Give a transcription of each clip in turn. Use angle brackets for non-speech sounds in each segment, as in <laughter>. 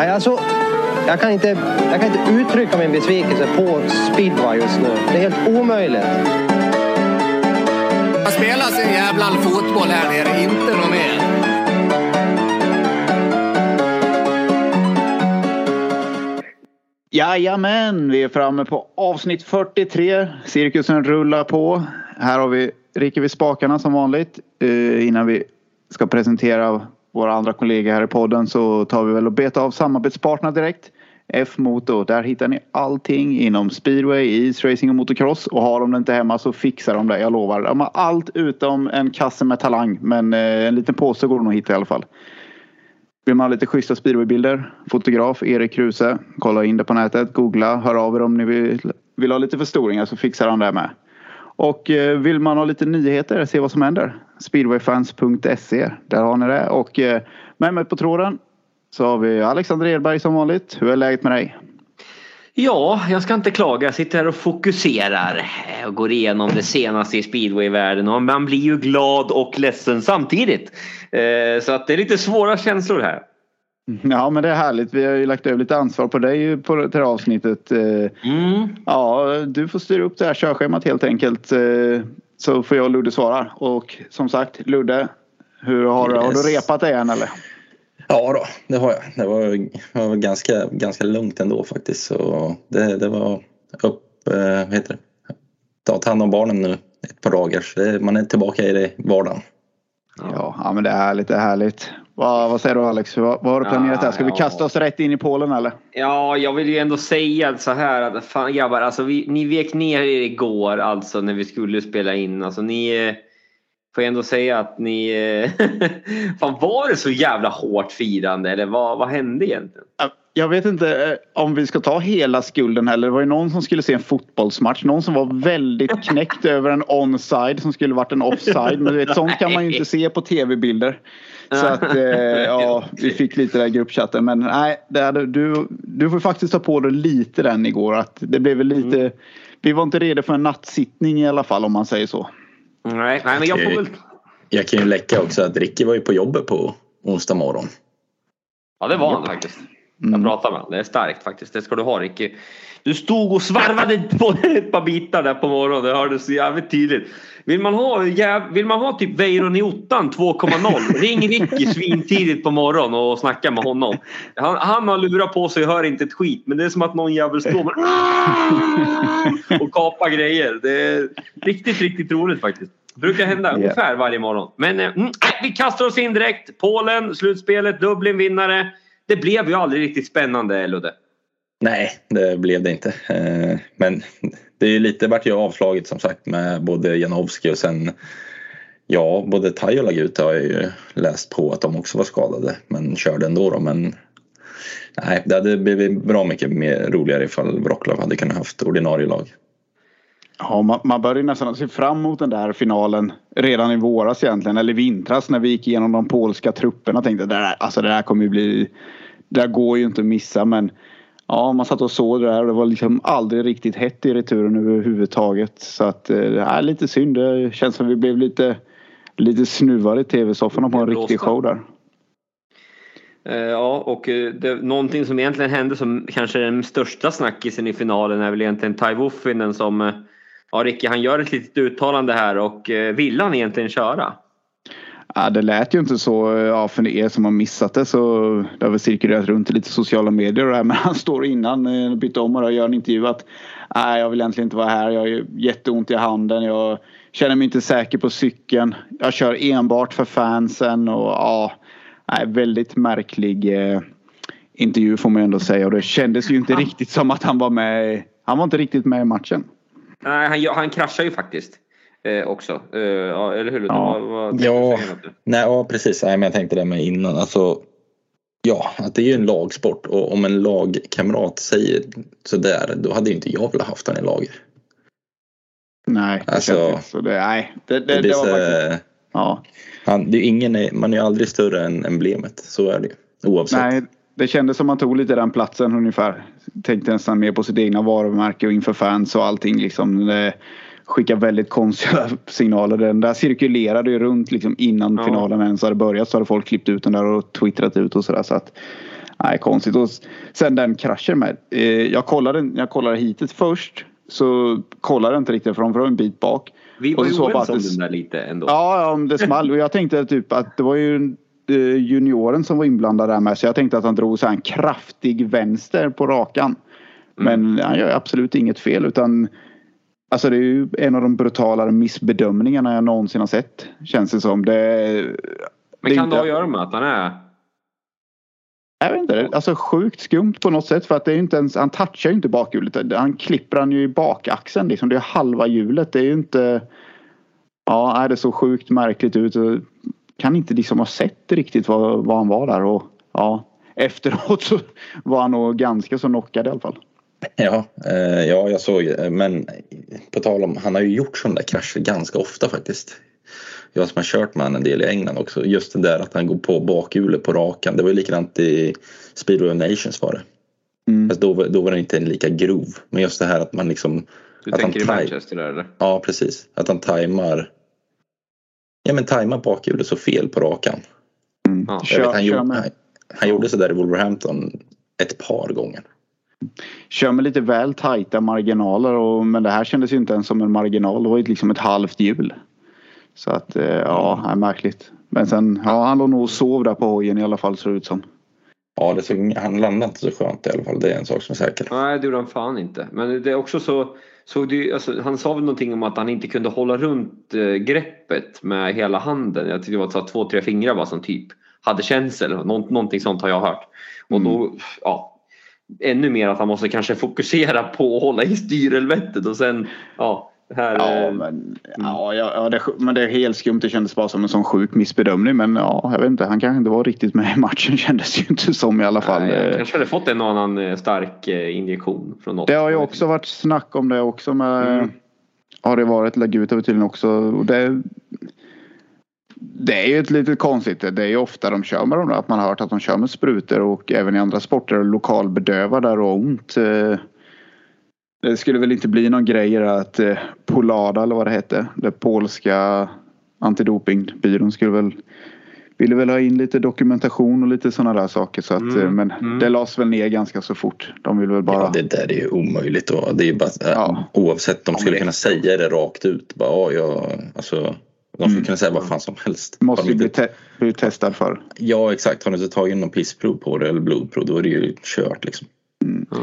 Nej, alltså, jag, kan inte, jag kan inte uttrycka min besvikelse på speedway just nu. Det är helt omöjligt. Det spelas en jävla fotboll här nere, inte något mer. Jajamän, vi är framme på avsnitt 43. Cirkusen rullar på. Här har vi riker vi spakarna som vanligt. Uh, innan vi ska presentera våra andra kollegor här i podden så tar vi väl och betar av samarbetspartner direkt. F-motor, där hittar ni allting inom speedway, isracing och motocross. Och har de det inte hemma så fixar de det, jag lovar. De har allt utom en kasse med talang. Men eh, en liten påse går de att hitta i alla fall. Vill man ha lite schyssta speedwaybilder, fotograf Erik Kruse. Kolla in det på nätet, googla, hör av er om ni vill, vill ha lite förstoringar så fixar han det med. Och eh, vill man ha lite nyheter, se vad som händer. Speedwayfans.se, där har ni det. Och eh, med mig på tråden så har vi Alexander Edberg som vanligt. Hur är läget med dig? Ja, jag ska inte klaga. Jag sitter här och fokuserar och går igenom det senaste i speedwayvärlden och man blir ju glad och ledsen samtidigt. Eh, så att det är lite svåra känslor här. <laughs> Ja men det är härligt. Vi har ju lagt över lite ansvar på dig på det här avsnittet. Eh, mm. Ja, du får styra upp det här körschemat helt enkelt. Så får jag och Ludde svara. Och som sagt Ludde, hur har, yes. har du repat dig än eller? Ja då, det har jag. Det var, var ganska, ganska lugnt ändå faktiskt. Så det, det var upp, eh, vad heter det? Ta hand om barnen nu ett par dagar. Så det, man är tillbaka i det vardagen. Ja, ja men det är härligt, det är härligt. Vad, vad säger du Alex? Vad, vad har du planerat här? Ska vi kasta oss rätt in i Polen eller? Ja, jag vill ju ändå säga så här att fan grabbar, alltså vi, ni vek ner er igår alltså när vi skulle spela in. Alltså ni eh, får jag ändå säga att ni... Eh, <laughs> fan var det så jävla hårt firande eller vad, vad hände egentligen? Jag vet inte eh, om vi ska ta hela skulden heller. Det var ju någon som skulle se en fotbollsmatch. Någon som var väldigt <laughs> knäckt över en onside som skulle varit en offside. Men du vet, sånt kan man ju inte se på tv-bilder. Så att eh, <laughs> ja, vi fick lite där i gruppchatten. Men nej, det du, du får faktiskt ta på dig lite den igår. Att det blev väl lite... Mm. Vi var inte redo för en nattsittning i alla fall om man säger så. Nej, nej men jag får väl... Jag kan ju läcka också att Ricky var ju på jobbet på onsdag morgon. Ja det var han faktiskt. Jag mm. pratade med honom. Det är starkt faktiskt. Det ska du ha Ricky. Du stod och svarvade på <laughs> ett par bitar där på morgonen. Det hördes jävligt tydligt. Vill man ha, vill man ha typ Weiron i ottan 2.0 <laughs> ring Ricky svintidigt på morgonen och snacka med honom. Han, han har lurat på sig och hör inte ett skit men det är som att någon jävel står och kapar grejer. Det är riktigt, riktigt roligt faktiskt. Det brukar hända yeah. ungefär varje morgon. Men eh, mm, vi kastar oss in direkt. Polen, slutspelet, Dublin vinnare. Det blev ju aldrig riktigt spännande Ludde. Nej, det blev det inte. Eh, men det är lite vart ju avslaget som sagt med både Janowski och sen Ja, både Tai och Laguta har jag ju läst på att de också var skadade men körde ändå då. Men nej, det hade blivit bra mycket mer roligare ifall Wroclaw hade kunnat haft ordinarie lag. Ja, man, man började nästan se fram emot den där finalen redan i våras egentligen, eller vintras när vi gick igenom de polska trupperna. Tänkte det där, alltså det där kommer ju bli, det där går ju inte att missa men ja, man satt och såg det där och det var liksom aldrig riktigt hett i returen överhuvudtaget. Så att eh, det är lite synd. Det känns som vi blev lite, lite snuvade i tv-sofforna på en riktig show där. Eh, ja, och eh, det, någonting som egentligen hände som kanske är den största snackisen i finalen är väl egentligen Tai Wuffinen som Ja, Ricky, han gör ett litet uttalande här och vill han egentligen köra? Ja, det lät ju inte så ja, för er som har missat det så det har väl cirkulerat runt i lite sociala medier och det här, <laughs> men han står innan eh, bytte om och gör en intervju att nej, jag vill egentligen inte vara här. Jag har jätteont i handen. Jag känner mig inte säker på cykeln. Jag kör enbart för fansen och ja, nej, väldigt märklig eh, intervju får man ändå säga och det kändes ju inte riktigt som att han var med. Han var inte riktigt med i matchen. Nej, han, han kraschar ju faktiskt eh, också. Eh, eller hur? Ja, vad, vad ja. Nej, ja precis. Nej, men jag tänkte det med innan. Alltså, ja, att det är ju en lagsport och om en lagkamrat säger sådär då hade ju inte jag velat haft honom i laget. Nej, det alltså, så det, nej, det, det, det, det var faktiskt... Ja. Han, det är ingen, man är ju aldrig större än emblemet. Så är det ju. Oavsett. Nej, det kändes som man tog lite den platsen ungefär. Tänkte nästan mer på sitt egna varumärke och inför fans och allting liksom. Det, skickar väldigt konstiga <laughs> signaler. Den där cirkulerade ju runt liksom innan ja. finalen ens hade börjat så hade folk klippt ut den där och twittrat ut och sådär. Så att, Nej, konstigt. Och sen den kraschen med. Eh, jag kollade, jag kollade hittills först. Så kollade jag inte riktigt för de var en bit bak. Vi var ju oense om den där lite ändå. Ja, om det small. Och jag tänkte typ att det var ju eh, junioren som var inblandad där med. Så jag tänkte att han drog så här en kraftig vänster på rakan. Men han gör absolut inget fel utan Alltså det är ju en av de brutalare missbedömningarna jag någonsin har sett. Känns det som. Det, Men det är kan inte- det ha att göra med att han är... Jag vet inte. Alltså sjukt skumt på något sätt. För att det är inte ens, han touchar ju inte bakhjulet. Han klipper han ju i bakaxeln. Liksom. Det är halva hjulet. Det är ju inte... Ja, nej, det såg sjukt märkligt ut. Kan inte liksom ha sett riktigt vad, vad han var där. Och, ja, efteråt så var han nog ganska så knockad i alla fall. Ja, eh, ja, jag såg det. Men på tal om, han har ju gjort sådana där krascher ganska ofta faktiskt. Jag som har kört med han en del i England också. Just det där att han går på bakhjulet på rakan. Det var ju likadant i Speedway of Nations var det. Mm. Fast då, var- då var den inte lika grov. Men just det här att man liksom... Du att tänker i han taj- Manchester där eller? Ja, precis. Att han tajmar... Ja, men tajmar bakhjulet så fel på rakan. Mm. Ja, vet, han, kör, gjorde, han, han gjorde så där i Wolverhampton ett par gånger. Kör med lite väl tajta marginaler. Och, men det här kändes ju inte ens som en marginal. Det var ju liksom ett halvt hjul. Så att eh, ja, det är märkligt. Men sen, ja han låg nog och sov där på hojen i alla fall ser det ut som. Ja, det såg, han landade inte så skönt i alla fall. Det är en sak som är säker. Nej, det gjorde han fan inte. Men det är också så... Såg du, alltså, han sa väl någonting om att han inte kunde hålla runt eh, greppet med hela handen. Jag tyckte det var så att två, tre fingrar bara som typ hade känsel. Nå, någonting sånt har jag hört. Och då, ja. Ännu mer att han måste kanske fokusera på att hålla i styrelvettet och sen, ja. Här, Ja, eh, men, ja, ja, ja det, men det är helt skumt. Det kändes bara som en sån sjuk missbedömning. Men ja, jag vet inte. Han kanske inte var riktigt med i matchen <laughs> kändes ju inte som i alla fall. nej, Eh, kanske hade fått en annan eh, stark injektion från något. Det har ju också varit snack om det också med Mm. Har det varit Lagutov tydligen också. Och det, det är ju ett lite konstigt. Det är ju ofta de kör med dem. Att man har hört att de kör med sprutor och även i andra sporter lokalbedövar där och ont. Eh, Det skulle väl inte bli någon grej att eh, Polada eller vad det hette. Det polska antidopingbyrån skulle väl ville väl ha in lite dokumentation och lite sådana där saker. Så att, Mm, eh, Men mm. det lades väl ner ganska så fort. De vill väl bara... Ja, det där är ju omöjligt. Det är ju bara, Ja. Oavsett, de skulle kunna säga det rakt ut. Bara, ja, jag, alltså, de skulle Mm. kunna säga vad fan som helst. Måste ju de bli, inte, te- bli testad för. ja, exakt. Har du inte tagit någon pissprov på det eller blodprov då är det ju kört liksom. Ja.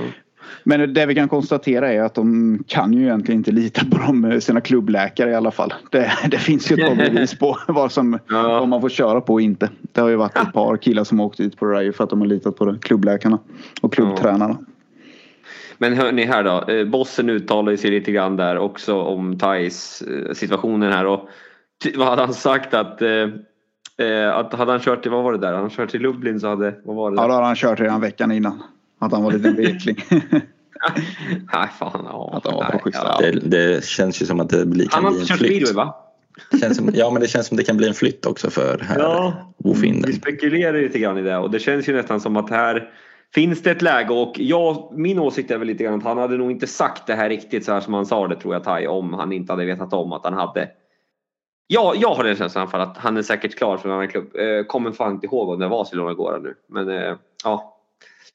Men det vi kan konstatera är att de kan ju egentligen inte lita på dem, sina klubbläkare i alla fall. Det, det finns ju ett par <laughs> bevis på vad, som, Ja. vad man får köra på och inte. Det har ju varit ett par killar som har åkt dit på det där ju för att de har litat på det. klubbläkarna och klubbtränarna. Men hörni här då, eh, bossen uttalade sig lite grann där också om Thais eh, situationen här och vad hade han sagt att eh, eh, att hade han kört till, vad var det där, hade han kört till Lublin så hade, vad var det Ja, där? då har han kört redan veckan innan. Att han var lite <laughs> vekling. <laughs> Nej fan, ja. Att han var på Nej, schyssta. ja. Det, det känns ju som att det blir, Han kan har bli inte en kört flytt. speedway va? Känns som, ja, men det känns som det kan bli en flytt också för här Ja. Bofinden. Vi spekulerar lite grann i det och det känns ju nästan som att här finns det ett läge och jag, min åsikt är väl lite grann att han hade nog inte sagt det här riktigt så här som han sa det tror jag Tai om han inte hade vetat om att han hade Ja, jag har den känslan i alla fall att han är säkert klar för en annan klubb. Eh, kommer fan inte ihåg om det var Barcelona igår nu. Men eh, ja.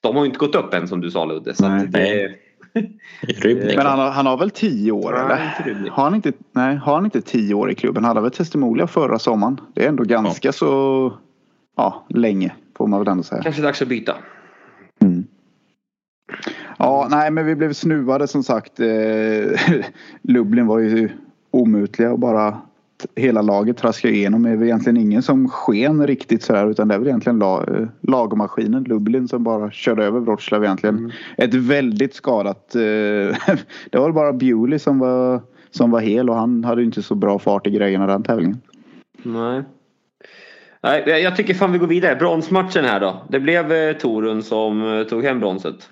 De har ju inte gått upp än som du sa Ludde. Så Nej. att det, <laughs> Rybnik. Men han har, han har väl tio år Nej, eller? Har han inte, nej, har han inte tio år i klubben? Han hade väl testimonia förra sommaren? Det är ändå ganska så ja, länge får man väl ändå säga. kanske dags att byta. Mm. Ja, nej men vi blev snuvade som sagt. Eh, <laughs> Lublin var ju omutliga och bara hela laget traskade igenom. Är väl egentligen ingen som sken riktigt sådär utan det är väl egentligen la, eh, lagmaskinen Lublin som bara körde över Wroclaw egentligen. Ett väldigt skadat. Eh, <laughs> det var bara Bewley som var, som var hel och han hade inte så bra fart i grejerna den tävlingen. Nej. Nej, jag- tycker fan vi går vidare. Bronsmatchen här då. Det blev eh, Torun som tog hem bronset.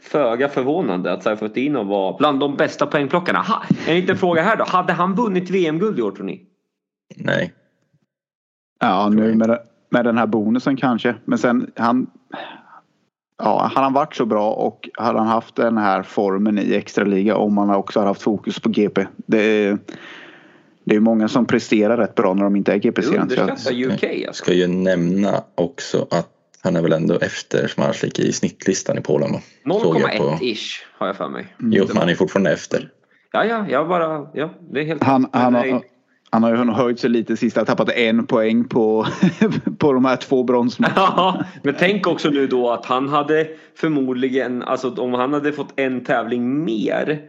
Föga förvånande att Seifertino var bland de bästa poängplockarna. Ha, en liten fråga här då. Hade han vunnit VM-guld i år tror ni? Nej. Ja, nu med, det- med den här bonusen kanske. Men sen han. Ja, hade han varit så bra och hade han haft den här formen i extraliga om han också hade haft fokus på GP. Det är, det är många som presterar rätt bra när de inte är GP-serien. Så jag- Underskatta UK alltså. Ska ju nämna också att Han är väl ändå efter Smarslik i snittlistan i Polen va? Såg jag på- 0,1-ish har jag för mig. Jo, men han är fortfarande efter. Ja, ja, jag bara... Ja, det är helt... Han, han, Nej. har, han har ju höjt sig lite sist. Han har tappat en poäng på, <laughs> på de här två bronsmatcherna. Ja, men tänk också nu då att han hade förmodligen, alltså om han hade fått en tävling mer.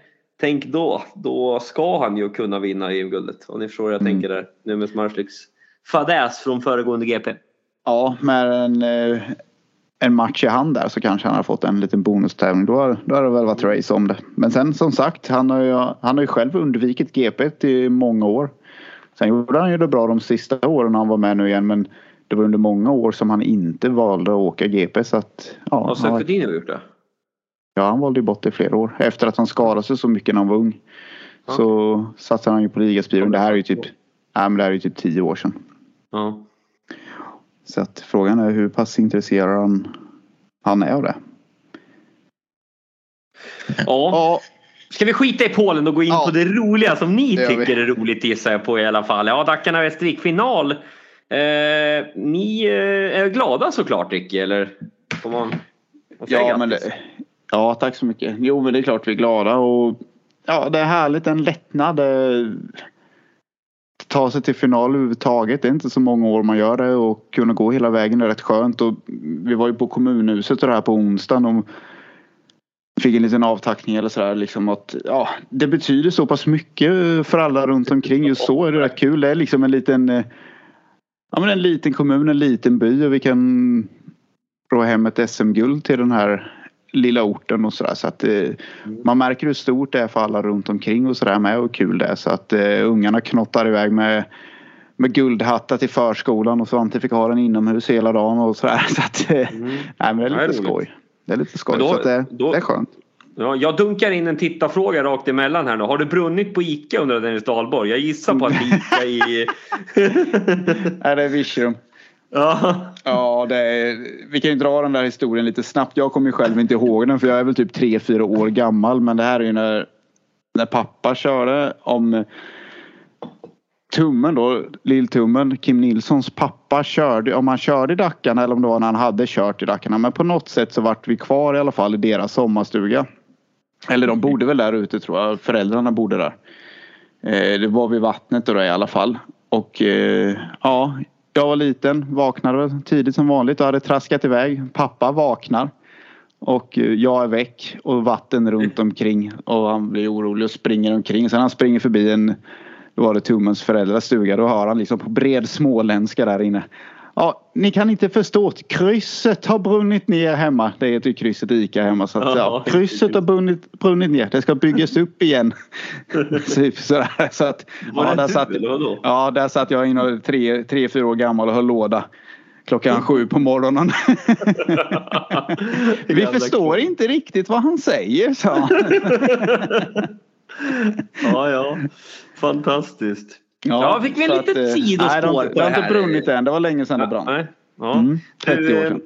Tänk då, då ska han ju kunna vinna EM-guldet. Om ni förstår hur jag Mm. tänker där. Nu med Smarsliks fadäs från föregående GP. Ja, med en, eh, en match i hand där så kanske han har fått en liten bonustävling. Då har, då har det väl varit race om det. Men sen som sagt, han har ju, han har ju själv undvikit GP i många år. Sen gjorde han ju det bra de sista åren han var med nu igen. Men det var under många år som han inte valde att åka GP. Så att, ja, Har han, Sefedin gjort det? ja, han valde ju bort det i flera år. Efter att han skadade sig så mycket när han var ung. Så satsade han ju på ligaspiron. Det här är ju typ, nej, men det här är ju typ tio år sedan. Ja. Så att frågan är hur pass intresserad han, han är av det. ja. Ja, Ska vi skita i Polen och gå in Ja. på det roliga som ni Det tycker är roligt gissar jag på i alla fall. Ja, Dackarna Västervik final. Eh, ni eh, är glada såklart Ricky, eller? Får man, ja, men det, ja, tack så mycket. Jo, men det är klart vi är glada och ja, det är härligt. En lättnad. eh, Ta sig till final överhuvudtaget. Det är inte så många år man gör det och kunna gå hela vägen är rätt skönt. Och vi var ju på kommunhuset och det här på onsdagen och fick en liten avtackning eller sådär liksom att ja, det betyder så pass mycket för alla runt omkring. Just så är det rätt kul. Det är liksom en liten eh, ja, men en liten kommun, en liten by och vi kan rå hem ett SM-guld till den här lilla orten och sådär. Så att eh, man märker hur stort det är för alla runt omkring och sådär med och hur kul det är. Så att eh, ungarna knottar iväg med med guldhattar till förskolan och Svante fick ha den inomhus hela dagen och sådär. <laughs> Så att, eh, nej, men det är Ja, det är lite skoj. Det är lite skoj. Då- så att det, då- det är skönt. Ja, jag dunkar in en tittarfråga rakt emellan här nu. Har det brunnit på Ica under Dennis Dahlborg? Jag gissar på att det är Ica i... <laughs> Nej, det är Virserum ja. Ja, det är, vi kan ju dra den där historien lite snabbt. Jag kommer ju själv inte ihåg den för jag är väl typ 3-4 år gammal. Men det här är ju när, när pappa körde om Tummen då, Lilltummen, Kim Nilssons pappa körde, om han körde i Dackarna eller om det var när han hade kört i Dackarna. Men på något sätt så vart vi kvar i alla fall i deras sommarstuga. Eller de bodde väl där ute tror jag, föräldrarna bodde där. Eh, det var vid vattnet då i alla fall. Och eh, ja, jag var liten, vaknade tidigt som vanligt och hade traskat iväg. Pappa vaknar. Och eh, jag är väck och vatten runt omkring och han blir orolig och springer omkring. Sen han springer förbi en, då var det Tummens föräldrars stuga, då hör han liksom på bred småländska där inne. Ja, ni kan inte förstå att krysset har brunnit ner hemma. Det heter ju krysset Ica hemma. Så att, ja, krysset har brunnit, brunnit ner. Det ska byggas upp igen. <laughs> typ sådär. Så att, Var ja, det där du, satt, eller ja, där satt jag inne tre, tre, fyra år gammal och höll låda. Klockan sju på morgonen. <laughs> Vi förstår inte riktigt vad han säger, sa han. <laughs> ja, ja. Fantastiskt. Ja, fick vi så litet eh, sidospår Nej, det har, på inte- det har det inte här. brunnit än. Det var länge sedan det brann. Nej. Ja. Mm, 30 år Eh, sedan.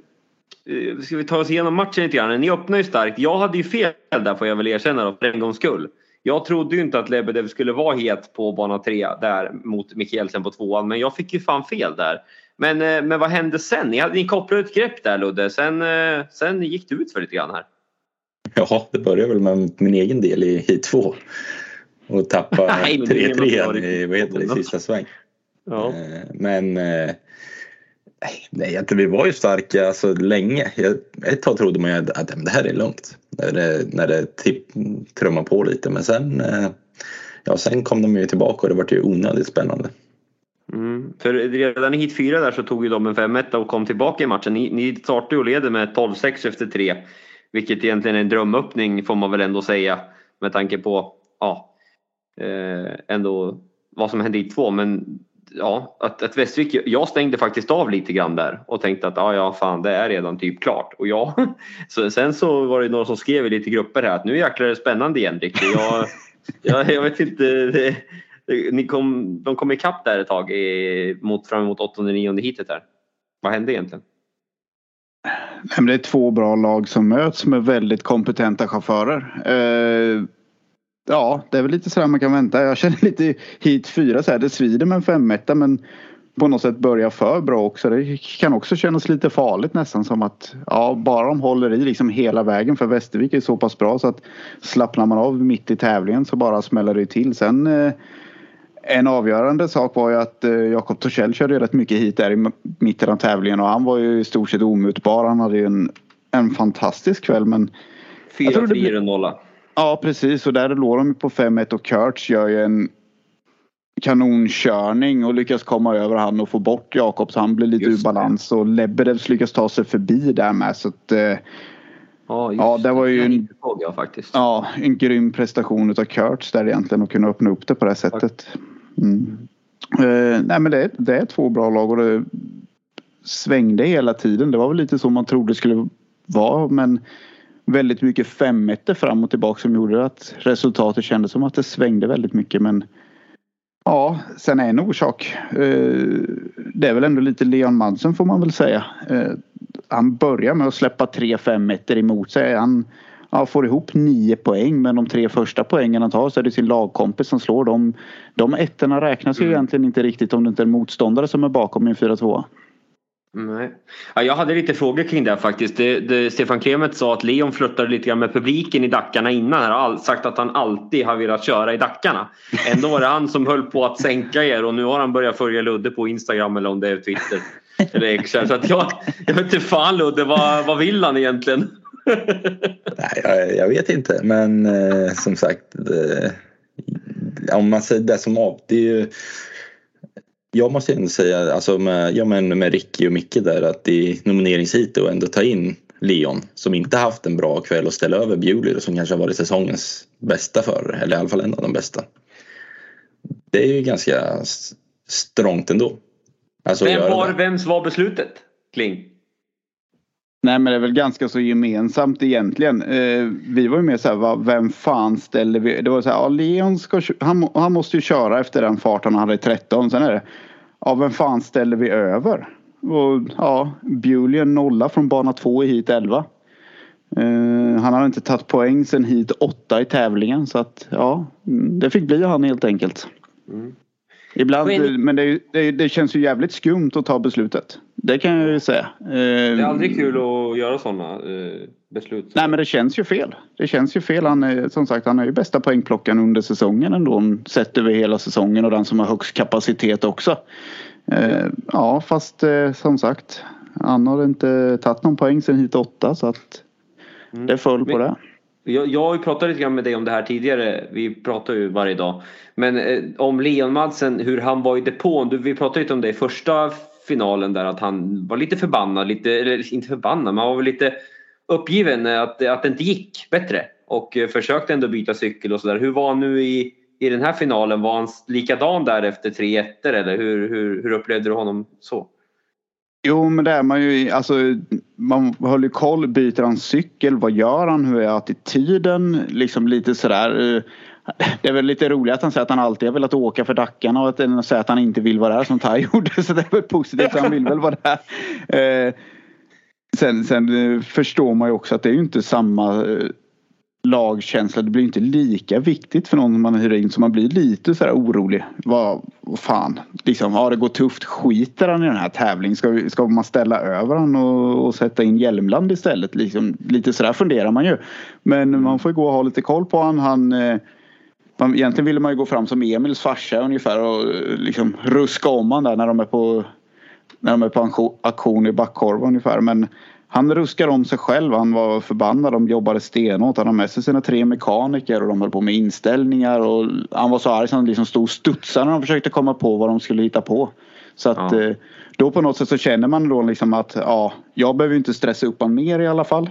eh, Ska vi ta oss igenom matchen lite grann? Ni öppnar ju starkt. Jag hade ju fel där får jag väl erkänna då, för en gångs skull. Jag trodde ju inte att Lebedev skulle vara het på bana 3 där mot Mikkelsen på tvåan. Men jag fick ju fan fel där. Men, men vad hände sen? Ni, hade, ni kopplade ett grepp där Ludde. Sen, sen gick det ut för lite grann här. Ja, det började väl med min egen del i hit 2. Och tappa <laughs> Nej, men det är 3-3 något i, vad heter det, sista sväng. Ja. Eh, Men eh, nej, vi var ju starka alltså, länge. Jag, ett tag trodde man ju att, det här är lugnt. När det, när det tipp, trummar på lite. Men sen, eh, ja, sen kom de ju tillbaka och det var ju onödigt spännande. Mm. För redan i hit 4 där så tog ju de en 5-1 och kom tillbaka i matchen. Ni, ni startade och leder med 12-6 efter 3. Vilket egentligen är en drömöppning får man väl ändå säga. Med tanke på ja, eh, ändå vad som hände i 2. Men ja, att, att Västervik, jag stängde faktiskt av lite grann där och tänkte att ja, ja fan det är redan typ klart. Och ja, <laughs> så, sen så var det några som skrev i lite grupper här att nu jäklar är det spännande igen Ricky. Jag, <laughs> jag, jag vet inte. Det, ni kom, de kom ikapp där ett tag i, mot, fram emot åttonde nionde hitet där. Vad hände egentligen? Nej, det är två bra lag som möts med väldigt kompetenta chaufförer. Eh, ja, det är väl lite sådär man kan vänta. Jag känner lite hit fyra så här. Det svider med en femetta men på något sätt börjar för bra också. Det kan också kännas lite farligt nästan som att ja, bara de håller i liksom hela vägen för Västervik är så pass bra så att slappnar man av mitt i tävlingen så bara smäller det till. Sen eh, en avgörande sak var ju att eh, Jakob Torssell körde rätt mycket hit där i mitten av tävlingen och han var ju i stort sett omutbar. Han hade ju en, en fantastisk kväll men... Fyra frior och nolla. Ja precis och där låg de på 5-1 och Kurtz gör ju en kanonkörning och lyckas komma över han och få bort Jakob så han blir lite ur balans och Lebedevs lyckas ta sig förbi där med så att eh, Ja, ja, det var ju en, jag, faktiskt. Ja, en grym prestation utav Kurtz där egentligen att kunna öppna upp det på det sättet. Mm. Uh, nej men det, det är två bra lag och det svängde hela tiden. Det var väl lite så man trodde det skulle vara men väldigt mycket femmeter fram och tillbaka som gjorde att resultatet kändes som att det svängde väldigt mycket men Ja, sen en orsak. Uh, det är väl ändå lite Leon Madsen får man väl säga. Uh, han börjar med att släppa tre fem meter emot sig. Han ja, får ihop nio poäng men de tre första poängen han tar så är det sin lagkompis som slår dem. De ettorna räknas ju mm. egentligen inte riktigt om det inte är en motståndare som är bakom i en 4-2. Nej. Ja, jag hade lite frågor kring det faktiskt. Det, det, Stefan Klemet sa att Leon flörtade lite grann med publiken i Dackarna innan. Han har sagt att han alltid har velat köra i Dackarna. Ändå var det han som höll på att sänka er och nu har han börjat följa Ludde på Instagram eller om det är Twitter. Eller Excel. Så att jag, jag vet inte fan Ludde, vad, vad vill han egentligen? Nej, jag, jag, vet inte men eh, som sagt det, om man säger det som av, det är ju jag måste ändå säga, alltså med, ja, men med Ricky och Micke där att i nomineringsheat och ändå ta in Leon som inte haft en bra kväll och ställa över Bewley som kanske har varit säsongens bästa förare eller i alla fall en av de bästa. Det är ju ganska strångt ändå. Alltså, Vem var, vems var beslutet? Kling? Nej men det är väl ganska så gemensamt egentligen. Eh, vi var ju mer såhär, vem fan ställer vi? Det var såhär, ja Leon ska, han, han måste ju köra efter den farten han hade i 13. Sen är det, ja vem fan ställer vi över? Och ja, Bewley nolla från bana 2 i hit 11. Uh, han hade inte tagit poäng sen hit 8 i tävlingen så att ja, det fick bli han helt enkelt. Mm. Ibland, men det, det, det, känns ju jävligt skumt att ta beslutet. Det kan jag ju säga. Det är aldrig kul att göra sådana eh, beslut. Nej men det känns ju fel. Det känns ju fel. Han är, som sagt han är ju bästa poängplockaren under säsongen ändå. Sett över hela säsongen och den som har högst kapacitet också. Eh, ja fast eh, som sagt. Han har inte tagit någon poäng sen hit åtta så att mm. det föll på det. Jag, jag har ju pratat lite grann med dig om det här tidigare. Vi pratar ju varje dag. Men eh, om Leon Madsen, hur han var i depån. Du, vi pratade lite om det i första finalen där att han var lite förbannad. Lite, eller inte förbannad, men han var väl lite uppgiven eh, att, att det inte gick bättre. Och eh, försökte ändå byta cykel och sådär. Hur var han nu i, i den här finalen? Var han likadan där efter tre ettor eller hur, hur, hur upplevde du honom så? Jo men det är man ju, alltså man håller koll, byter han cykel, vad gör han, hur är attityden, liksom lite sådär. Eh, det är väl lite roligt att han säger att han alltid har velat åka för Dackarna och att säger att han inte vill vara där som Tai <laughs> gjorde. Så det är väl positivt, han vill väl vara där. Sen, sen eh, förstår man ju också att det är ju inte samma eh, lagkänsla. Det blir inte lika viktigt för någon man hyr in så man blir lite så här orolig. Vad, vad fan, liksom, ja det går tufft. Skiter han i den här tävlingen? Ska, ska man ställa över han och, och sätta in Hjälmland istället? Liksom, lite sådär funderar man ju. Men man får ju gå och ha lite koll på han. han eh, man, egentligen ville man ju gå fram som Emils farsa ungefär och liksom ruska om han där när de är på när de är på auktion i Backkorv ungefär. Men han ruskar om sig själv. Han var förbannad. De jobbade stenhårt. Han har med sig sina tre mekaniker och de höll på med inställningar. Och han var så arg så han liksom stod och studsade när de försökte komma på vad de skulle hitta på. Så att ja. Eh, då på något sätt så känner man då liksom att ja, jag behöver inte stressa upp honom mer i alla fall.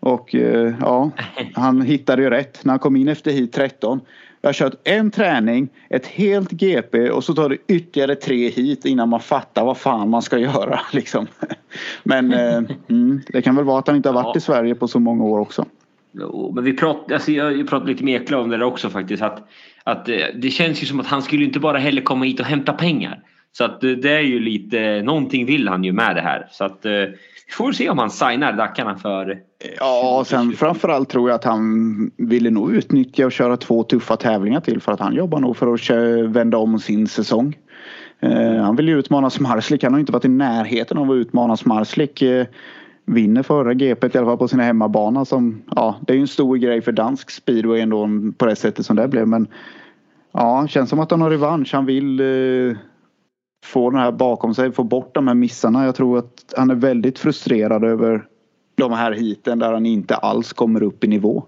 Och eh, ja, <laughs> han hittade ju rätt. När han kom in efter hit 13 jag har kört en träning, ett helt GP och så tar det ytterligare tre hit innan man fattar vad fan man ska göra. <laughs> Liksom. Men eh, mm, det kan väl vara att han inte har varit ja. i Sverige på så många år också. Jo, men vi pratade, alltså jag pratade lite med Ekla om det där också faktiskt. Att, att eh, det känns ju som att han skulle inte bara heller komma hit och hämta pengar. Så att eh, det är ju lite, någonting vill han ju med det här. Så att eh, får se om han signar Dackarna för... Ja, sen framförallt tror jag att han ville nog utnyttja och köra två tuffa tävlingar till för att han jobbar nog för att vända om sin säsong. Eh, han vill ju utmana Smarslik. Han har inte varit i närheten av att utmana Smarslik. Eh, vinner förra GP i alla fall på sin hemmabana som, ja, det är ju en stor grej för dansk speedway ändå på det sättet som det blev. Men ja, känns som att han har revansch. Han vill eh, få den här bakom sig, få bort de här missarna. Jag tror att han är väldigt frustrerad över de här hiten där han inte alls kommer upp i nivå.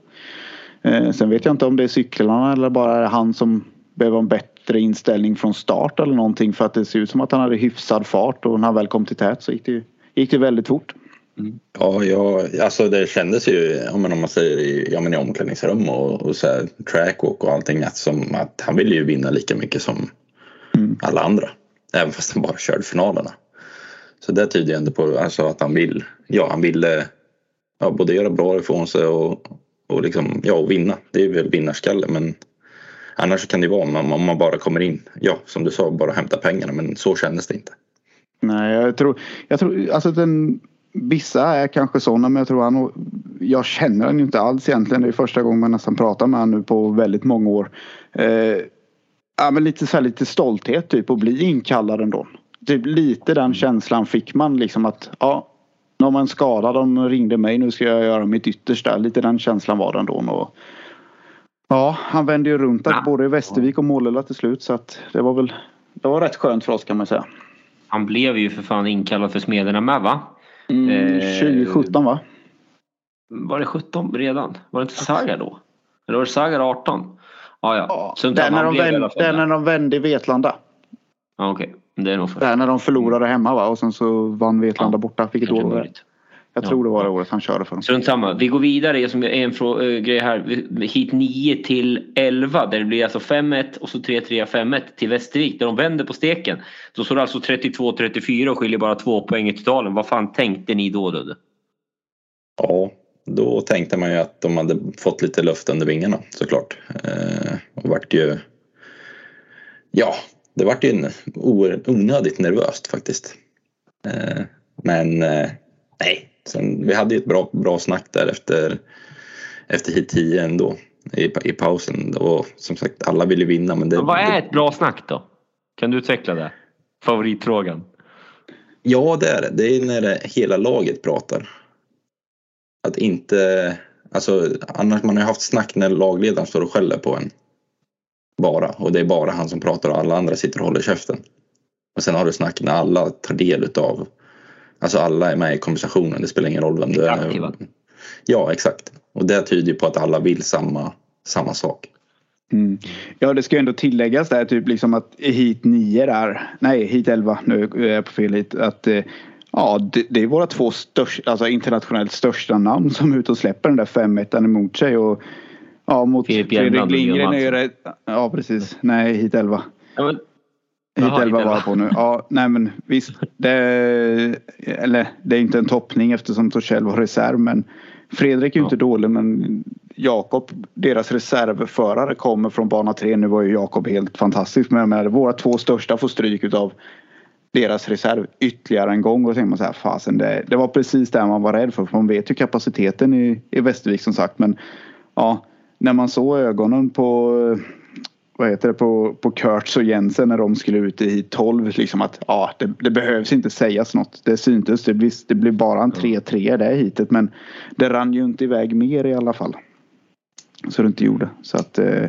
Eh, sen vet jag inte om det är cyklarna eller bara han som behöver en bättre inställning från start eller någonting för att det ser ut som att han hade hyfsad fart och när han väl kom till tät så gick det, gick det väldigt fort. Mm. Ja, ja, alltså det kändes ju om man säger i, ja, men i omklädningsrum och, och så här, trackwalk och allting att, som att han ville ju vinna lika mycket som mm. alla andra. Även fast han bara körde finalerna. Så det tyder ändå på alltså, att han vill, ja han ville ja, både göra bra ifrån sig och, och liksom, ja, vinna. Det är väl vinnarskalle men annars kan det vara om, om man bara kommer in, ja som du sa, bara hämta pengarna men så kändes det inte. Nej, jag tror, jag tror alltså den Vissa är kanske sådana men jag tror han Jag känner honom inte alls egentligen. Det är första gången man nästan pratar med honom nu på väldigt många år. Eh, ja, men lite, så här, lite stolthet typ att bli inkallad ändå. Typ lite den känslan fick man liksom att ja, nu har man skada, de ringde mig, nu ska jag göra mitt yttersta. Lite den känslan var det ändå. Och, ja, han vände ju runt ja. både i Västervik och Målilla till slut så att det var väl det var rätt skönt för oss kan man säga. Han blev ju för fan inkallad för Smederna med va? Mm, eh, 2017 va? Var det 17 redan? Var det inte Sagar då? Eller var det Sagar 18? Ah, ja, ja. Så det är när de, vänd, det när de vände i Vetlanda. Ja, Okej, okay. det är nog för. Det är när de förlorade hemma va? Och sen så vann Vetlanda ja, borta. Vilket år var det? Jag tror det var det året han körde för dem. Strunt samma. Vi går vidare. Som är en äh, grej här. Hit 9 till 11. Där det blir alltså 5-1 och så 3-3 5-1 till Västervik. Där de vänder på steken. Då står det alltså 32-34 och skiljer bara två poäng i totalen. Vad fan tänkte ni då Ludde? Ja, då tänkte man ju att de hade fått lite luft under vingarna såklart. Eh, och vart ju... Ja, det vart ju onödigt nervöst faktiskt. Eh, men eh, nej, Sen, vi hade ju ett bra, bra snack där efter, efter hit 10 ändå i, i pausen. Och som sagt alla ville vinna. Men, det, men vad är ett bra snack då? Kan du utveckla det? Favoritfrågan. Ja det är det. Det är när det, hela laget pratar. Att inte, alltså annars man har haft snack när lagledaren står och skäller på en. Bara och det är bara han som pratar och alla andra sitter och håller käften. Och sen har du snack när alla tar del utav Alltså alla är med i konversationen, det spelar ingen roll vem det är. Ja, exakt. Och det tyder på att alla vill samma, samma sak. Mm. Ja, det ska ändå tilläggas där typ liksom att hit 9 där, nej hit 11, nu är jag på fel hit, att eh, ja, det, det, är våra två största, alltså internationellt största namn som är ute och släpper den där 5-1 emot sig och ja, mot Fredrik Lindgren är det, ja precis, nej hit 11. Ja, men Hit 11 var jag på nu. Ja, nej men visst. Det, eller det är inte en toppning eftersom Torssell var reserv men Fredrik är ju ja. inte dålig men Jakob, deras reservförare kommer från bana 3. Nu var ju Jakob helt fantastisk men med våra två största får stryk utav deras reserv ytterligare en gång och så man så här fasen det, det var precis det man var rädd för. för man vet ju kapaciteten i, i Västervik som sagt men ja när man såg ögonen på vad heter det, på, på Kurtz och Jensen när de skulle ut i 12. Liksom att ja, det, det behövs inte sägas något. Det syntes. Det blir, det blir bara en 3-3 det hitet. Men det rann ju inte iväg mer i alla fall. Så det inte gjorde. Så att eh,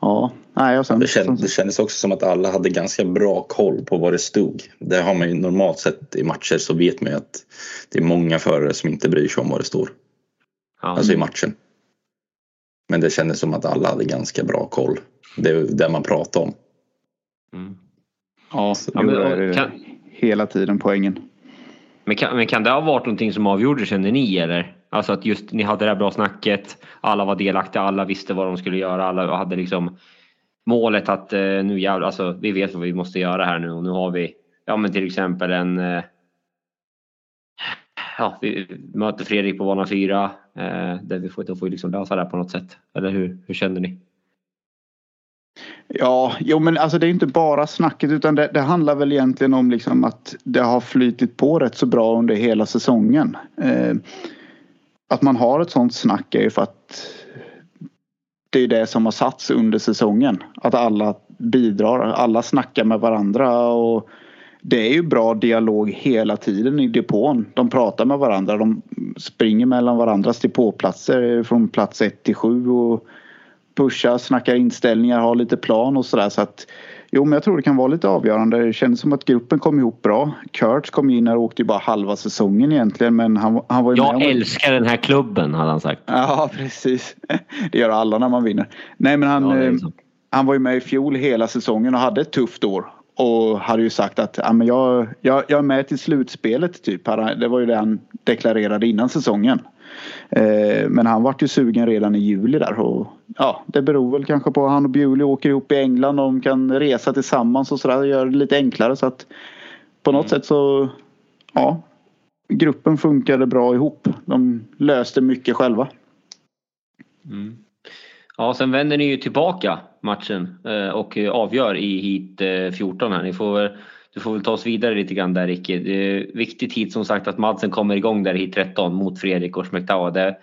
ja. Nej, sen, det, kändes, det kändes också som att alla hade ganska bra koll på vad det stod. Det har man ju normalt sett i matcher så vet man ju att det är många förare som inte bryr sig om vad det står. Ja. Alltså i matchen. Men det kändes som att alla hade ganska bra koll. Det är det man pratar om. Mm. Ja, ja men, kan, hela tiden poängen. Men kan, men kan det ha varit någonting som avgjorde känner ni eller? Alltså att just ni hade det här bra snacket. Alla var delaktiga, alla visste vad de skulle göra. Alla hade liksom målet att eh, nu jävlar, alltså vi vet vad vi måste göra här nu och nu har vi ja men till exempel en eh, ja, vi möter Fredrik på bana 4 eh, där vi får, då får vi liksom lösa det här på något sätt. Eller hur, hur känner ni? Ja, jo men alltså det är inte bara snacket utan det, det, handlar väl egentligen om liksom att det har flytit på rätt så bra under hela säsongen. Eh, att man har ett sånt snack är ju för att det är det som har satts under säsongen. Att alla bidrar. Alla snackar med varandra och det är ju bra dialog hela tiden i depån. De pratar med varandra. De springer mellan varandras depåplatser från plats 1 till 7 och pushar, snackar inställningar, har lite plan och sådär. Så att Jo, men jag tror det kan vara lite avgörande. Det kändes som att gruppen kom ihop bra. Kurtz kom in och åkte ju bara halva säsongen egentligen. Men han, han var ju Jag med älskar den här klubben hade han sagt. Ja, precis. <laughs> Det gör alla när man vinner. Nej, men han, Ja, eh, han var ju med i fjol hela säsongen och hade ett tufft år. Och hade ju sagt att ja, men jag, jag, jag är med till slutspelet typ. Det var ju det han deklarerade innan säsongen. Eh, Men han vart ju sugen redan i juli där. Och, ja, det beror väl kanske på att han och Bewley åker ihop i England. De kan resa tillsammans och sådär. Gör det lite enklare. Så att på något sätt så ja, gruppen funkade bra ihop. De löste mycket själva. Mm. Ja, sen vänder ni ju tillbaka matchen eh, och eh, avgör i hit eh, 14 här. Ni får, du får väl ta oss vidare lite grann där Ricky. Det är viktigt tid som sagt att Madsen kommer igång där i hit 13 mot Fredrik och Schmektawa. Det,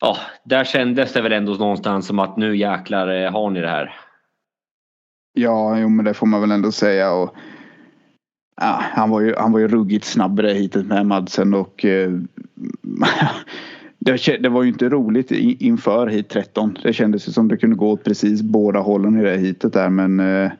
ja, där kändes det väl ändå någonstans som att nu jäklar eh, har ni det här. Ja, jo, men det får man väl ändå säga. Och, ja, han, var ju, han var ju ruggigt snabb i det hitet med Madsen och eh, <laughs> det, det var ju inte roligt i, inför hit 13. Det kändes ju som det kunde gå åt precis båda hållen i det hitet där men eh,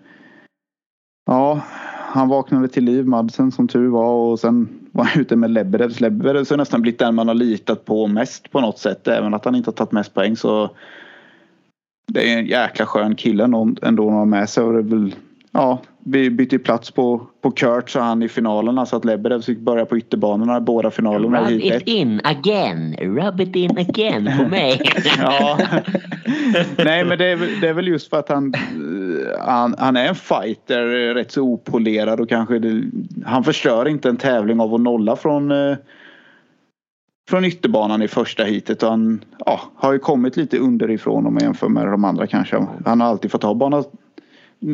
ja, han vaknade till liv Madsen som tur var och sen var han ute med Lebedevs. Lebedevs har nästan blivit den man har litat på mest på något sätt. Även att han inte har tagit mest poäng så det är en jäkla skön kille ändå ändå att ha med sig och det är väl Ja, vi bytte plats på, på Kurt så han i finalerna så att Lebedev fick börja på ytterbanorna i båda finalerna Rub hit it ett. in again, rub it in again på mig. <laughs> Ja. Nej men det är, det är väl just för att han, han, han är en fighter, rätt så opolerad och kanske det, han förstör inte en tävling av att nolla från eh, från ytterbanan i första heatet och han ja, har ju kommit lite underifrån om man jämför med de andra kanske. Han har alltid fått ha bana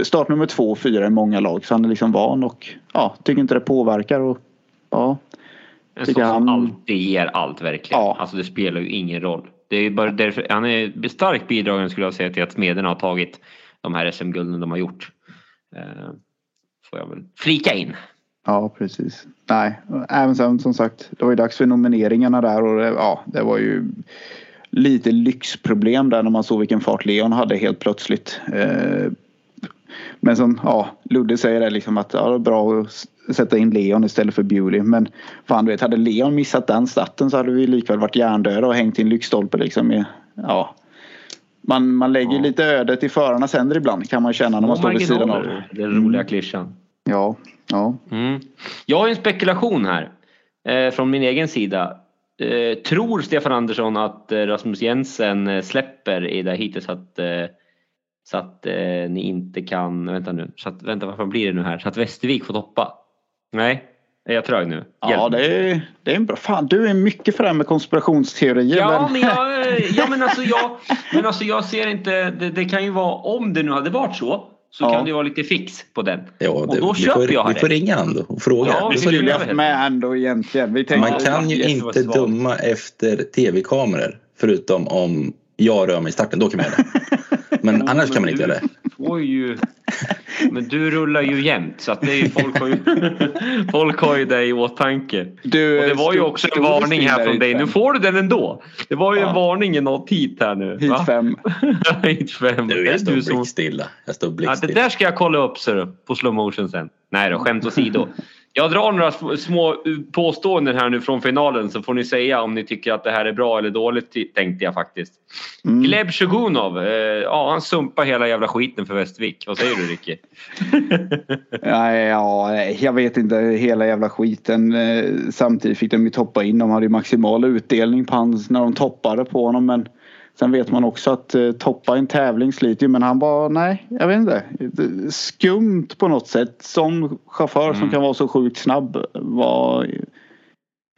startnummer två och fyra i många lag så han är liksom van och ja, tycker inte det påverkar och ja. En sån som han- alltid ger allt verkligen. Ja. Alltså det spelar ju ingen roll. Det är bara därför, han är starkt bidragande skulle jag säga till att Smederna har tagit de här SM-gulden de har gjort. Eh, får jag väl flika in. Ja, precis. Nej, även sen som sagt, det var ju dags för nomineringarna där och det, ja, det var ju lite lyxproblem där när man såg vilken fart Leon hade helt plötsligt. Eh, Men som ja, Ludde säger det liksom att ja, det är bra att sätta in Leon istället för Bewley. Men fan du vet, hade Leon missat den starten så hade vi likväl varit hjärndöda och hängt i en lyktstolpe liksom. Ja. man, man lägger Ja. lite ödet i förarnas händer ibland kan man känna när man står vid sidan av. Den roliga klyschan. Ja, ja. Mm. Jag har en spekulation här eh, från min egen sida. Eh, tror Stefan Andersson att eh, Rasmus Jensen eh, släpper i det här så att, eh, så att eh, ni inte kan, vänta nu, så att, vänta varför blir det nu här? Så att Västervik får toppa? Nej, är jag trög nu? Ja, Hjälp. det är, det är en bra. Fan, du är mycket för det här med konspirationsteorier. Ja men, jag, ja, men, alltså, jag, <laughs> men alltså jag ser inte, det, det kan ju vara, om det nu hade varit så, så Ja. kan det vara lite fix på den. Ja, Och det, då vi, köper får, jag vi det. får ringa han då och fråga. Ja, Vi vi göra Julia med ändå egentligen. Vi tänkte, Man kan ju inte döma efter tv-kameror förutom om jag rör mig i starten. Då kan man göra det. <laughs> Men annars kan man inte du göra det. Får ju, men du rullar ju jämt så att det är, folk, har ju, folk har ju det i åtanke. Du, Och det var ju också en varning här från dig. fem. Nu får du den ändå. Det var ju Ja. en varning i något hit här nu. Hit va? fem. <laughs> hit fem. Du, Det är jag står du som- blickstilla. Jag står Ja, det blickstilla. där ska jag kolla upp ser du, på slow motion sen. Nej då, skämt åsido. Jag drar några sm- små uh, påståenden här nu från finalen så får ni säga om ni tycker att det här är bra eller dåligt tänkte jag faktiskt. Mm. Gleb Shogunov, eh, ja han sumpar hela jävla skiten för Västervik. Vad säger du Ricky? <laughs> Ja, ja, nej, jag vet inte hela jävla skiten. Eh, Samtidigt fick de ju toppa in. De hade ju maximal utdelning på hans när de toppade på honom. Men sen vet man också att eh, toppa en tävling sliter ju. Men han var, nej, jag vet inte. Skumt på något sätt. Som chaufför som Mm. kan vara så sjukt snabb var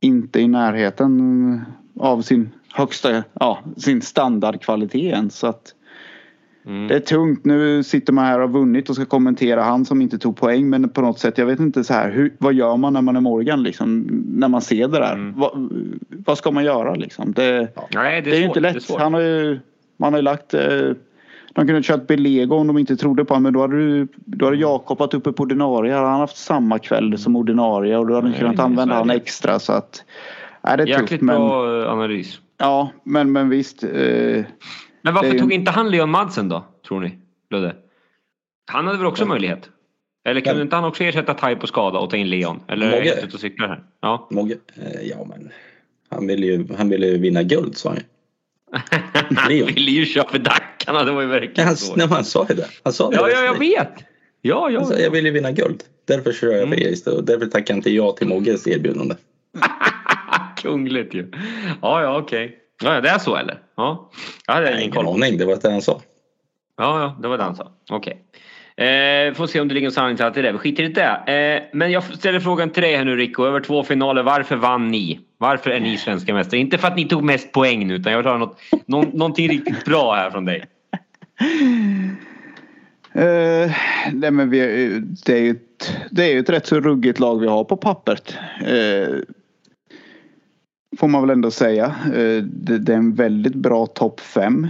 inte i närheten av sin högsta, ja, sin standardkvalitet ens. Så att Mm. det är tungt. Nu sitter man här och har vunnit och ska kommentera han som inte tog poäng. Men på något sätt, jag vet inte så här. Hur, vad gör man när man är Morgan liksom? När man ser det där. Mm. Vad, vad ska man göra liksom? Det, Nej, det är ju svårt, inte det är lätt. Han har ju, man har ju lagt eh, de kunde kört Belego om de inte trodde på honom. Men då hade, du, då hade Jakob varit uppe på ordinarie. Hade han haft samma kväll som ordinarie och då hade de kunnat använda är honom det. extra. Så att, nej, det är Jäkligt tufft. Men, bra analys. ja, men, men visst. Eh, Men varför är tog inte han Leon Madsen då, tror ni? Ludde? Han hade väl också möjlighet? Eller kunde Ja. inte han också ersätta Tai på skada och ta in Leon? Eller är jag Mogge. helt ute och cyklar här? Ja. Mogge, eh, ja men han ville ju, han ville ju vinna guld sa han <laughs> ju. han ville ju för Dackarna, det var ju Ja, verkligen han, nej, han sa ju det. Han sa det. Ja, ja, jag vet. Ja, ja. Sa, jag vill ju vinna guld. Därför kör jag Mm. Erikstad och därför tackar jag inte ja till Mogges erbjudande. <laughs> Kungligt ju. Ja, ja, okej. Ja, ja, det är så eller? Ja. Jag hade ingen koll. aning, det var det han sa. Ja, ja, det var det han sa. Okej. Eh, får se om det ligger en sanning till allt det där. Vi skiter i det. Eh, men jag ställer frågan till dig här nu Rico. Över två finaler. Varför vann ni? Varför är ni svenska mästare? Inte för att ni tog mest poäng nu utan jag vill ha något, någon, någonting riktigt bra här från dig. <laughs> Eh, nej men vi, det, är ju ett, det är ju ett rätt så ruggigt lag vi har på pappret. Eh, får man väl ändå säga. Eh, det, är en väldigt bra topp fem.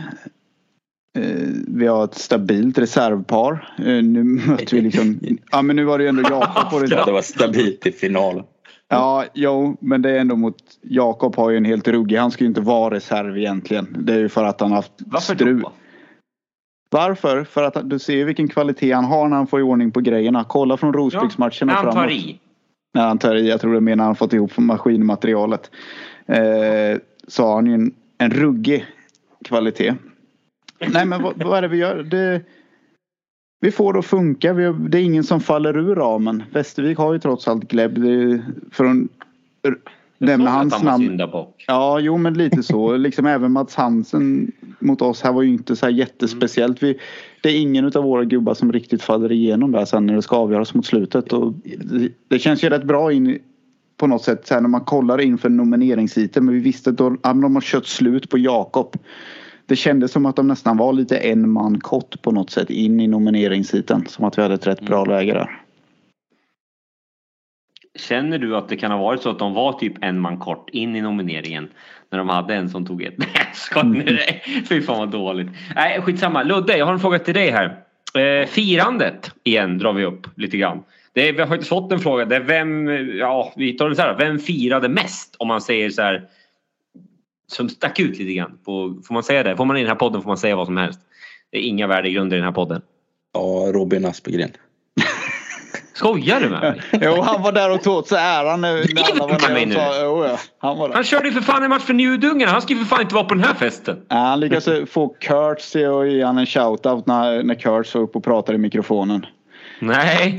Eh, vi har ett stabilt reservpar. Eh, nu mötte vi liksom. <laughs> Ja men nu var det ju ändå Jakob på Ja, reserv. det var stabilt i finalen. Ja, jo, men det är ändå mot Jakob har ju en helt ruggig. Han ska ju inte vara reserv egentligen. Det är ju för att han har haft Varför strul. då? Varför? För att du ser vilken kvalitet han har när han får i ordning på grejerna. Kolla från Rosbygdsmatchen och han tar framåt. i. När han tar i. Jag tror det är mer när han fått ihop maskinmaterialet. Eh, så har han ju en, en ruggig kvalitet. Nej men vad, vad är det vi gör? Det, vi får det att funka. Vi, det är ingen som faller ur ramen. Västervik har ju trots allt Gleb. Är Från, nämna hans namn. Ja, jo men lite så. <laughs> liksom även Mats Hansen mot oss här var ju inte så här jättespeciellt. Vi, det är ingen av våra gubbar som riktigt faller igenom där sen när det ska avgöras mot slutet. Och det, det känns ju rätt bra in på något sätt så här när man kollar inför nomineringsheaten. Men vi visste att de, de har kört slut på Jakob. Det kändes som att de nästan var lite en man kort på något sätt in i nomineringsheaten. Som att vi hade ett rätt bra läge där. Känner du att det kan ha varit så att de var typ en man kort in i nomineringen? När de hade en som tog ett. <laughs> Nej. Nej, Fy fan vad dåligt. Nej skitsamma. Ludde jag har en fråga till dig här. Eh, firandet igen drar vi upp lite grann. Det är, vi har faktiskt fått en fråga. Det är vem, ja vi tar det så här. Vem firade mest? Om man säger så här. Som stack ut lite grann. På, får man säga det? Får man i den här podden får man säga vad som helst. Det är inga värdegrunder i den här podden. Ja, Robin Aspegren. <laughs> Skojar du med mig? <laughs> Jo, han var där och tog åt sig äran när, när alla var med mig där nu? och sa, jo, ja, han var där. Han körde ju för fan en match för Njudungarna. Han ska ju för fan inte vara på den här festen. Ja, han lyckades få Kurtz att ge han en shoutout när, när Kurtz var uppe och pratade i mikrofonen. Nej.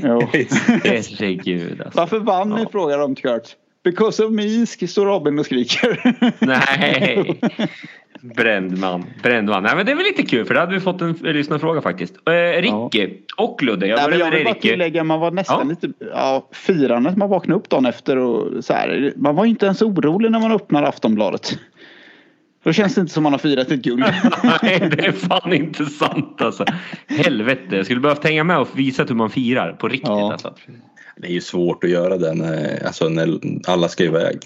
Herregud <laughs> alltså. Varför vann ni? Ja. frågar de Kurtz. Because of me, står Robin och skriker. <laughs> Nej. <laughs> Bränd man. Bränd man. Nej men det är väl lite kul för det hade vi fått en lyssnarfråga faktiskt. Eh, Ricky och Ludde. Jag Nej, jag vill bara tillägga, man var nästan Ja. lite ja, firandet. Man vaknade upp dagen efter och så här. Man var inte ens orolig när man öppnar Aftonbladet. Då känns det inte som man har firat ett guld. <laughs> Nej det är fan inte sant alltså. Helvete. Jag skulle behövt hänga med och visat hur man firar på riktigt Ja. alltså. Det är ju svårt att göra det när, alltså, när alla ska iväg.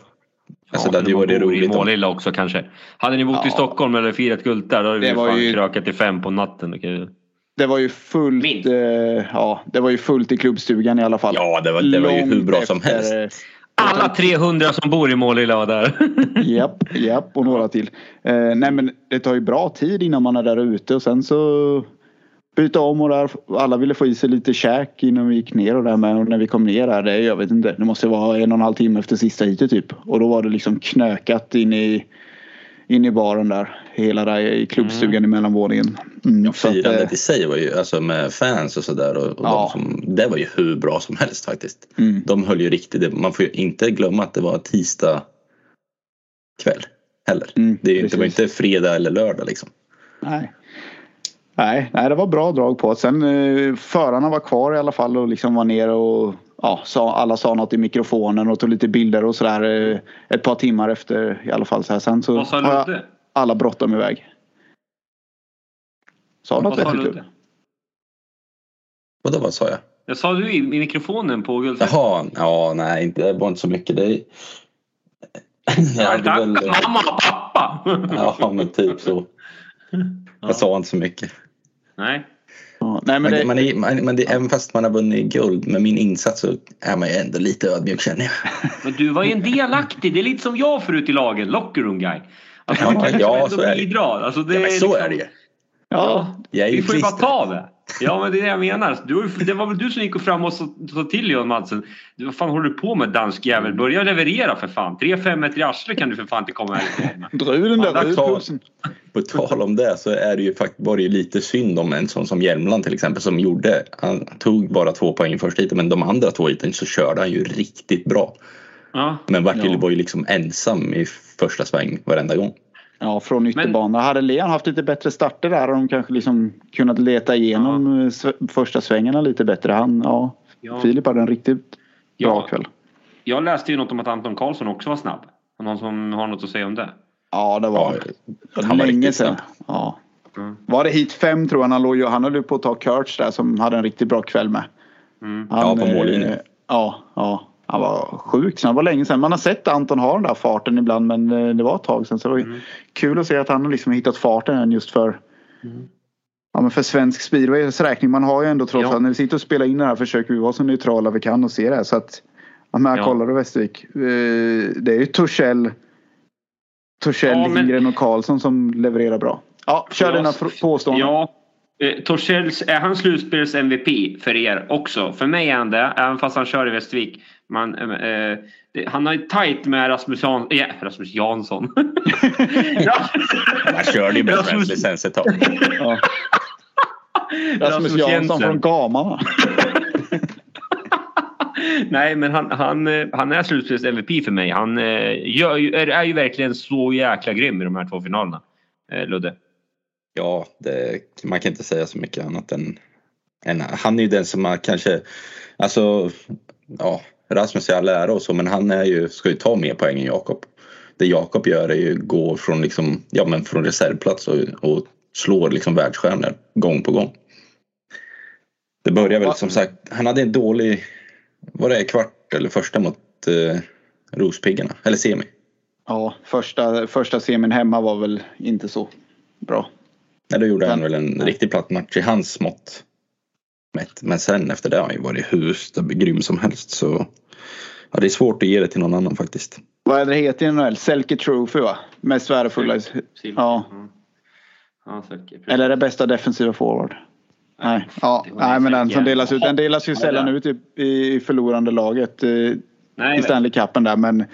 Alltså, Ja, det hade ju varit i roligt om, Målilla också kanske. Hade ni bott i Ja. Stockholm eller firat guld där då hade vi Det var fan ju- krökat till fem på natten. Okej. Det var ju fullt. Eh, ja, det var ju fullt i klubbstugan i alla fall. Ja, det var, det var ju hur bra som Långt helst. Alla 300 som bor i Målilla var där. <laughs> Japp, japp och några till. Eh, nej men det tar ju bra tid innan man är där ute och sen så byta om och där. Alla ville få i sig lite käk innan vi gick ner och där med. Och när vi kom ner där, det, jag vet inte, det måste vara en och en halv timme efter sista heatet typ. Och då var det liksom knökat in i, in i baren där. Hela där i klubbstugan i mellanvåningen. Mm, så att, Firandet eh, i sig var ju, alltså med fans och sådär. Och, och Ja. de som, det var ju hur bra som helst faktiskt. Mm. De höll ju riktigt, man får ju inte glömma att det var tisdag kväll heller. Mm, det, är ju inte, det var inte fredag eller lördag liksom. Nej. Nej, nej, det var bra drag på. Sen eh, förarna var kvar i alla fall och liksom var nere och ja, sa, alla sa något i mikrofonen och tog lite bilder och sådär eh, ett par timmar efter i alla fall. Så här. Sen så Vad sa Ludde? alla bråttom iväg. Sa något vettigt Ludde? Vadå, vad sa jag? Jag sa du i, i mikrofonen på guldfesten? Jaha, ja nej inte, det var inte så mycket. Det, <laughs> jag Tack väl, mamma och pappa! <laughs> ja men typ så. Jag sa inte så mycket. Nej. Ja, nej, men det, man är, man, men det, även fast man har vunnit guld med min insats så är man ju ändå lite ödmjuk känner jag. <laughs> Men du var ju en delaktig. Det är lite som jag förut i lagen. Locker room guy. Alltså, Ja, man ja, så är det. Alltså, det Ja, så liksom- är det ju. Ja, Jag är ju vi får ju bara ta det. Ja men det är det jag menar. Du, det var väl du som gick fram och sa till Johan Madsen. Du, vad fan håller du på med dansk jävel? Börja leverera för fan. 3-5 meter i arslet kan du för fan inte komma härifrån med. <laughs> dra ur den där. På tal om det så är det ju faktiskt var det ju lite synd om en sån som Hjelmland till exempel som gjorde. Han tog bara två poäng i första heatet men de andra två heaten så körde han ju riktigt bra. Ja. Men Bertil Ja. var ju liksom ensam i första sväng varenda gång. Ja, från ytterbana. Hade Leon haft lite bättre starter där hade de kanske liksom kunnat leta igenom ja. första svängarna lite bättre. Han, ja, Ja. Filip hade en riktigt bra Ja. kväll. Jag läste ju något om att Anton Karlsson också var snabb. Någon som har något att säga om det? Ja, det var, Ja, han var länge sedan. Ja. Mm. Var det hit fem tror jag han låg ju, Han höll ju på att ta Kurtz där som hade en riktigt bra kväll med. Mm. Han, Ja, på mållinjen. eh, Ja, ja. Han var sjuk. Så det var länge sedan. Man har sett Anton ha den där farten ibland men eh, det var ett tag sedan. Så det var Mm. kul att se att han har liksom hittat farten just för Ja, men för svensk speedways räkning. Man har ju ändå trots Ja. allt när vi sitter och spelar in det här försöker vi vara så neutrala vi kan och se det. här. Så att ja, men Ja. kollar du Västervik. Eh, Det är ju Torssell, Torssell, Ja, men- Lindgren och Karlsson som levererar bra. Ja, kör Ja, dina påståenden. Ja. Eh, är han slutspels MVP för er också? För mig är han det, även fast han kör i Västervik. Man, eh, det, han har ju tajt med Rasmus, Jan, eh, Rasmus Jansson. <laughs> Han körde ju med Rasmus- ett tag. Ja. <laughs> Rasmus Jansson från Gamarna. <laughs> Nej, men han, han, eh, han är slutspels MVP för mig. Han eh, gör, är, är ju verkligen så jäkla grym i de här två finalerna. Eh, Ludde. Ja, det, man kan inte säga så mycket annat än, än han är ju den som har kanske, alltså, ja, Rasmus är all ära och så, men han är ju, ska ju ta mer poäng än Jakob. Det Jakob gör är ju gå från liksom, ja men från reservplats och, och slår liksom världsstjärnor gång på gång. Det börjar väl som sagt, han hade en dålig, var det kvart eller första mot eh, Rospiggarna, eller semi. Ja, första, första semin hemma var väl inte så bra. Nej, då gjorde han väl en riktig platt match i hans mått. mätt. Men sen efter det har han ju varit hur grym som helst. Så ja, det är svårt att ge det till någon annan faktiskt. Vad är det heter i NHL? Selke Trophy va? Mest värdefulla. Ja. Mm. Ja. Eller är det bästa defensiva forward? Nej, ja, nej men den som delas ut. Den delas ju sällan ut i, i förlorande laget eh, Nej, i Stanley Cupen där. Men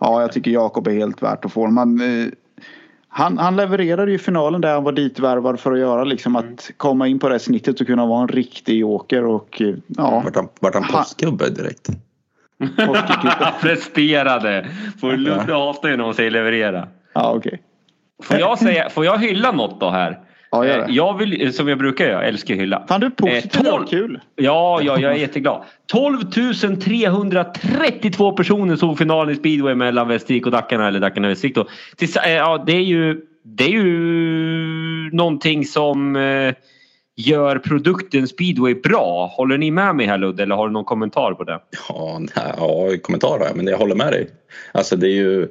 ja, jag tycker Jakob är helt värt att få. Man, eh, han, han levererade ju i finalen där han var ditvärvad för att göra liksom att komma in på det snittet och kunna vara en riktig joker och eh, ja. Vart han, vart han Ha- postgubbe direkt? påskgubbe. <laughs> Presterade. Får Ludde hatar ju när hon säger leverera. Ja, okej. Får jag, säga, får jag hylla något då här? Ja, gör det. Eh, Jag vill, som jag brukar göra, jag älskar hylla. Fan du är positiv. Eh, tolv- Kul. Ja, ja, jag är jätteglad. 12 332 personer såg finalen i speedway mellan Västervik och Dackarna eller Dackarna och Västervik. då. Tills- eh, Ja, det är ju, det är ju någonting som eh, gör produkten speedway bra. Håller ni med mig här Ludde eller har du någon kommentar på det? Ja, nej, ja kommentar har jag, men jag håller med dig. Alltså det är ju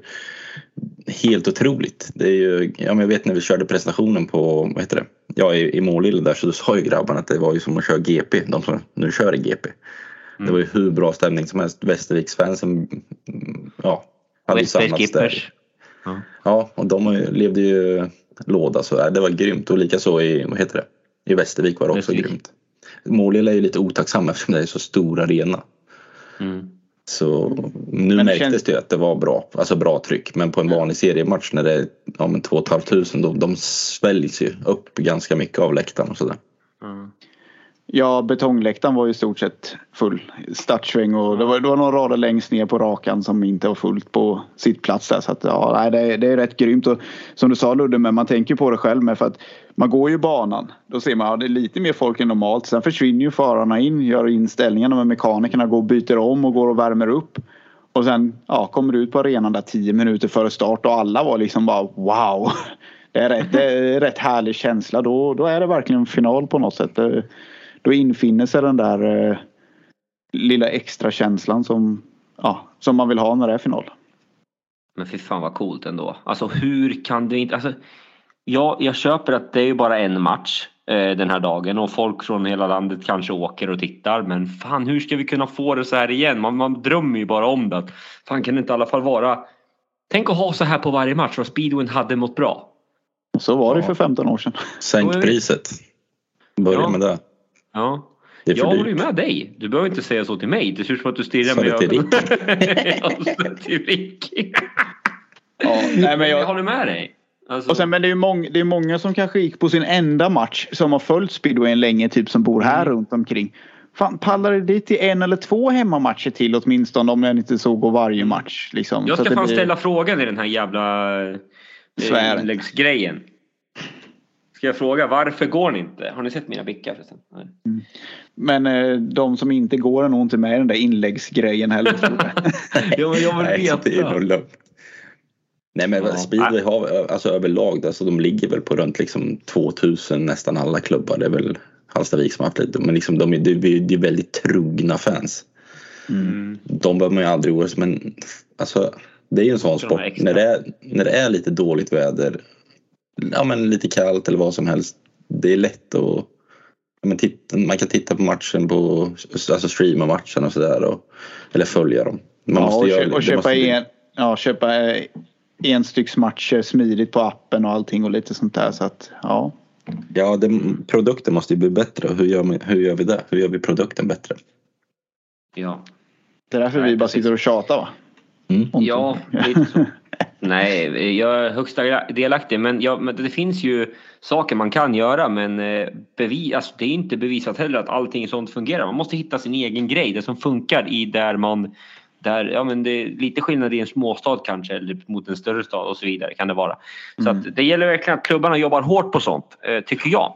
helt otroligt. Det är ju, ja, men jag vet när vi körde presentationen på, vad heter det, ja i, i Målilla där så sa ju grabbarna att det var ju som att köra GP, de som nu kör i GP. Det var ju hur bra stämning som helst. Västerviksfansen, mm, ja, hade ju samlats där. Skippers. Ja, och de levde ju låda så det var grymt och likaså i, vad heter det, i Västervik var det också Västervik. grymt. Målilla är ju lite otacksam eftersom det är så stor arena. Mm. Så nu Men det märktes känns- det att det var bra, alltså bra tryck. Men på en vanlig seriematch när det är ja, men 2 500 då de sväljs ju upp ganska mycket av läktaren och sådär. Mm. Ja, betongläktaren var ju i stort sett full. Startsväng och det var, det var några rader längst ner på rakan som inte var fullt på sitt plats där. Så att, ja, det, är, det är rätt grymt. Och som du sa Ludde, men man tänker på det själv med för att man går ju banan. Då ser man att ja, det är lite mer folk än normalt. Sen försvinner ju förarna in, gör inställningarna med mekanikerna, går och byter om och går och värmer upp. Och sen ja, kommer du ut på arenan där tio minuter före start och alla var liksom bara wow. Det är rätt, det är rätt härlig känsla. Då, då är det verkligen final på något sätt. Då infinner sig den där eh, lilla extra känslan som, ja, som man vill ha när det är final. Men fy fan vad coolt ändå. Alltså hur kan du inte... Alltså, ja, jag köper att det är ju bara en match. eh, den här dagen och folk från hela landet kanske åker och tittar. Men fan hur ska vi kunna få det så här igen? Man, man drömmer ju bara om det. att Fan kan det inte i alla fall vara Tänk att ha så här på varje match och speedwayn hade mått bra. Så var det för 15 år sedan. Sänk priset. Börja Ja. med det. Ja. Det Jag håller ju dyrt. med dig. Du behöver inte säga så till mig. Det ser ut som att du stirrar mig till ögonen. <laughs> till Ricky. Ja, nej, men Jag jag, håller med dig. Alltså, och sen, men det är ju många, det är många som kanske gick på sin enda match som har följt speedwayen länge, typ som bor här Mm. runt omkring. Fan, pallar det dit till en eller två hemmamatcher till åtminstone om jag inte så går varje match. Liksom. jag ska fan blir- ställa frågan i den här jävla eh, inläggsgrejen. Ska jag fråga varför går ni inte? Har ni sett mina bickar förresten? Nej. Men eh, de som inte går är nog inte med i den där inläggsgrejen heller. jag. <laughs> Jag vill <laughs> Nej, så det är veta. nog lugnt. Nej men Ja. speedway har alltså överlag, alltså de ligger väl på runt liksom 2000 nästan alla klubbar. Det är väl Hallstavik som har haft lite, men liksom de är, det är, det är väldigt trogna fans. Mm. De behöver man ju aldrig oroa sig men alltså det är ju en sån de sport. extra. När det, är, när det är lite dåligt väder, ja men lite kallt eller vad som helst. Det är lätt att men titta, man kan titta på matchen på, alltså streama matchen och sådär. och- Eller följa dem. Man ja, måste och, göra och köpa, måste en, ja, köpa eh, enstycksmatcher smidigt på appen och allting och lite sånt där. Så att, ja. Ja, den, produkten måste ju bli bättre. Och Hur gör, vi, hur gör vi det? Hur gör vi produkten bättre? Ja. Det är därför Nej, vi bara precis. sitter och tjatar va? Mm. Ja, lite så. <laughs> Nej, jag är högsta delaktig. Men, ja, men det finns ju saker man kan göra men eh, bevi, alltså, det är inte bevisat heller att allting sånt fungerar. Man måste hitta sin egen grej, det som funkar i där man där, ja, men det är lite skillnad i en småstad kanske eller mot en större stad och så vidare kan det vara. Så Mm. att det gäller verkligen att klubbarna jobbar hårt på sånt, eh, tycker jag.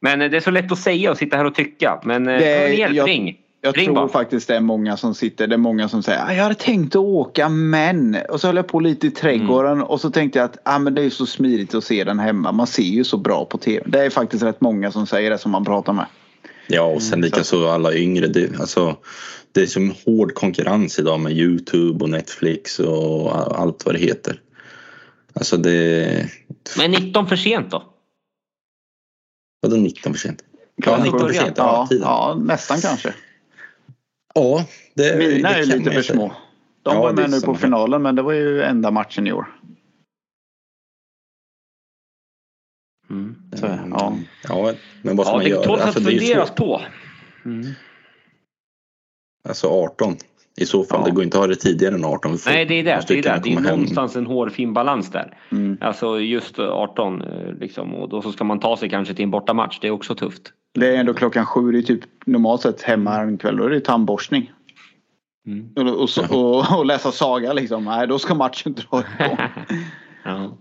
Men eh, det är så lätt att säga och sitta här och tycka. Men eh, Det är- hjälp, jag- ring. Jag Ring tror bara. faktiskt det är många som sitter, det är många som säger "Ah, jag hade tänkt att åka men och så höll jag på lite i trädgården Mm. och så tänkte jag att ah, men det är så smidigt att se den hemma. Man ser ju så bra på tv. Det är faktiskt rätt många som säger det som man pratar med. Ja, och sen Mm, likaså alla yngre. Det, alltså, det är som hård konkurrens idag med Youtube och Netflix och allt vad det heter. Alltså det... Men 19 för sent då? Vadå 19 för sent? Ja, 19 för sent. Ja, Ja, ja, nästan kanske. Ja, det, Mina det är ju lite för små. De Ja, var med nu på finalen men det var ju enda matchen i år. Mm. Så, Mm, ja. ja, men vad ska Ja, man det göra? tål att Alltså, det är ju funderas svårt. på. Mm. Alltså 18 i så fall. Ja. Det går inte att ha det tidigare än 18. Vi får- Nej, det är det. Det är, det. det är någonstans en hårfin balans där. Mm. Alltså just 18 eh, liksom. Och då så ska man ta sig kanske till en bortamatch. Det är också tufft. Det är ändå klockan sju. Det är typ normalt sett hemma en kväll. Då är det tandborstning. Mm. Och, och, och, <laughs> och läsa saga liksom. Nej, då ska matchen dra igång. <laughs> ja.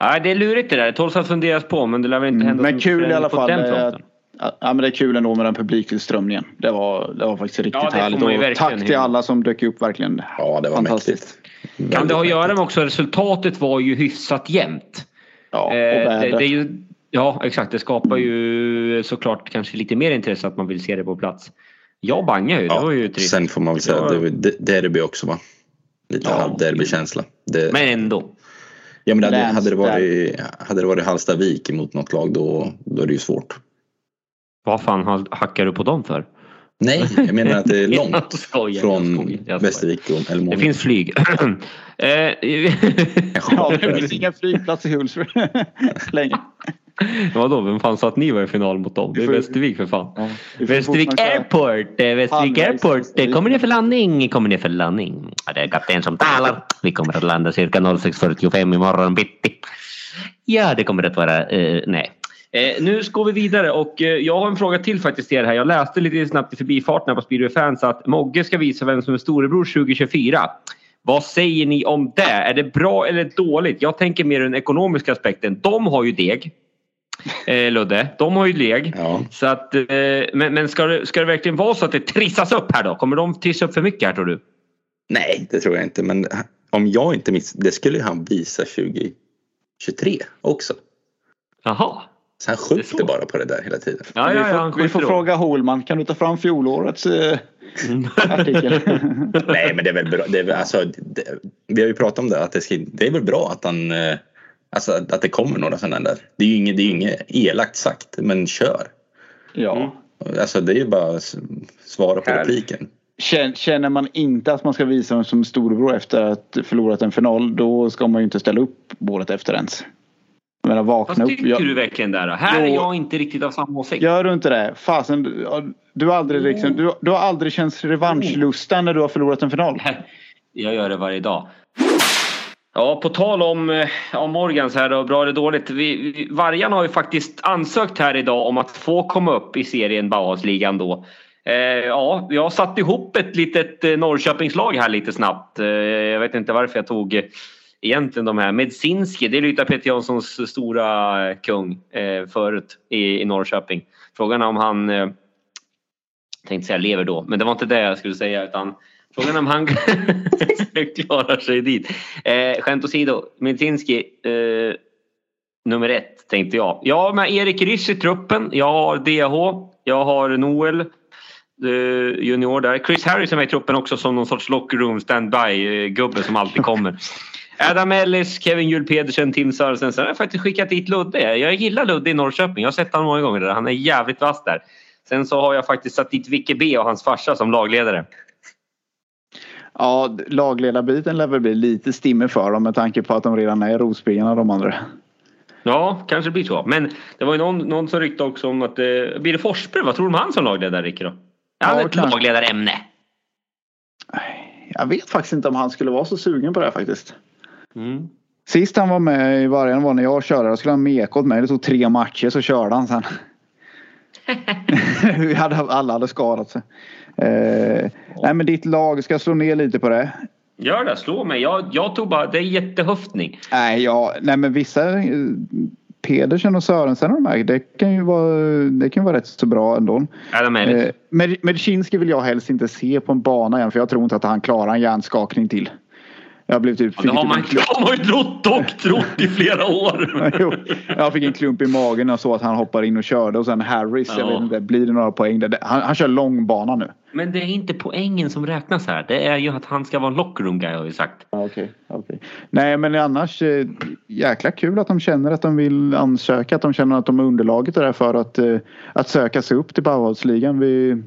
Nej, det är lurigt det där. Det tål att funderas på men det lär väl inte Mm, hända men så mycket kul i alla på fall, eh. Ja, men det är kul ändå med den publiktillströmningen. Det var, det var faktiskt riktigt Ja, det härligt. tack till alla som dök upp verkligen. Ja, det var Fantastiskt. mäktigt. Kan det ha att göra med också resultatet var ju hyfsat jämnt. Ja, och Eh, det, det är ju, ja exakt, det skapar ju såklart kanske lite mer intresse att man vill se det på plats. Jag bangar ju, det var ju trist. Sen får man väl säga Ja. att det var de- derby också va? Lite Ja. halvderbykänsla. Det, Men ändå. ja, men hade, hade, det varit, hade det varit Hallstavik mot något lag då, då är det ju svårt. Vad fan ha- hackar du på dem för? Nej, jag menar att det är <laughs> långt skojar, jag från skojar, jag skojar. Västervik och eller Det finns flyg. <clears throat> Eh, <laughs> Ja, det finns <laughs> ingen flygplats i Hultsfred länge. Vadå, vem fan sa att ni var i final mot dem? Det är Västervik för fan. Ja, Västervik Airport! eh, Västervik Airport! Kommer ner för landning? Kommer ner för landning? Ja, det är kapten som talar. Vi kommer att landa cirka 06.45 imorgon bitti. Ja, det kommer att vara... Eh, nej. Eh, nu går vi vidare och eh, jag har en fråga till faktiskt till er här. Jag läste lite snabbt i förbifarten här på Speedway Fans att Mogge ska visa vem som är storebror 2024. Vad säger ni om det? Är det bra eller dåligt? Jag tänker mer den ekonomiska aspekten. De har ju deg. Eh, Ludde, de har ju deg. Ja. Så att, eh, men men ska, det, ska det verkligen vara så att det trissas upp här då? Kommer de trissa upp för mycket här tror du? Nej, det tror jag inte. Men om jag inte minns, det skulle han visa 2023 också. Jaha. Så han skjuter så. bara på det där hela tiden. Ja, vi ja, får, ja, vi får skjuter då. fråga Holman. Kan du ta fram fjolårets eh, <laughs> artikel? Nej, men det är väl bra. Det är alltså, det, vi har ju pratat om det. Att det, ska, det är väl bra att han, eh, Alltså att, att det kommer några sådana där. Det är ju inget, det är inget elakt sagt, men kör. Ja. Mm. Alltså det är ju bara att svara på Härligt. repliken. Kän- Känner man inte att man ska visa sig som storebror efter att förlorat en final då ska man ju inte ställa upp året efter ens. Jag menar vakna Fast upp. tycker du verkligen det? Då? Här är Jo. jag inte riktigt av samma åsikt. gör du inte det? Fasen, du, du, har aldrig liksom, du, du har aldrig känt revanschlustan när du har förlorat en final. Jag gör det varje dag. Ja, på tal om, eh, om Morgans här och bra eller dåligt. Vi, vi, Vargarna har ju faktiskt ansökt här idag om att få komma upp i serien Bauhausligan då. Eh, ja, jag har satt ihop ett litet eh, Norrköpingslag här lite snabbt. Eh, jag vet inte varför jag tog egentligen de här. Medzinski, det är Lyta Peter Janssons stora eh, kung eh, förut i, i Norrköping. Frågan är om han, eh, tänkte säga lever då, men det var inte det jag skulle säga utan frågan är om han <laughs> klarar sig dit. Eh, skämt åsido, Medzinski eh, nummer ett tänkte jag. Jag har med Erik Risch i truppen. Jag har DH. Jag har Noel eh, junior där. Chris Harris är med i truppen också som någon sorts locker room standby-gubbe eh, som alltid kommer. Adam Ellis, Kevin Juhl Pedersen, Tim Sörensen. Sen har jag faktiskt skickat dit Ludde. Jag gillar Ludde i Norrköping. Jag har sett honom många gånger där. Han är jävligt vass där. Sen så har jag faktiskt satt dit Vicke B och hans farsa som lagledare. Ja, lagledarbiten lär väl bli lite stimme för dem med tanke på att de redan är Rospiggarna de andra. Ja, kanske blir så. Men det var ju någon, någon som ryktade också om att... Eh, blir det Forsberg? Vad tror du om han som lagledare, Ricky? Då? Är han Ja, ett kanske. lagledarämne? Jag vet faktiskt inte om han skulle vara så sugen på det här faktiskt. Mm. Sist han var med i vargen var när jag körde. Då skulle han meka åt mig. Det tog tre matcher så körde han sen. <laughs> <laughs> Vi hade, alla hade skadat sig. Eh, nej men ditt lag ska slå ner lite på det. Gör det, slå mig. Jag, jag tog bara... Det är jättehöftning. Nej, ja, nej men vissa eh, Pedersen och Sörensen och de här, det kan ju vara, det kan vara rätt så bra ändå. Adam Ellis. Eh, Med- Medicinski vill jag helst inte se på en bana igen för jag tror inte att han klarar en hjärnskakning till. Jag blev typ... Ja, det har typ man, en det har man ju <laughs> trott och trott i flera år. <laughs> Jo, jag fick en klump i magen och så att han hoppar in och körde och sen Harris, jag Ja. vet inte, blir det några poäng där? Han, han kör långbana nu. Men det är inte poängen som räknas här. Det är ju att han ska vara en locker room guy har vi sagt. Okej, okej. Nej men annars eh, jäkla kul att de känner att de vill ansöka, att de känner att de har underlaget där för att, eh, att söka sig upp till Bauhausligan. Vi,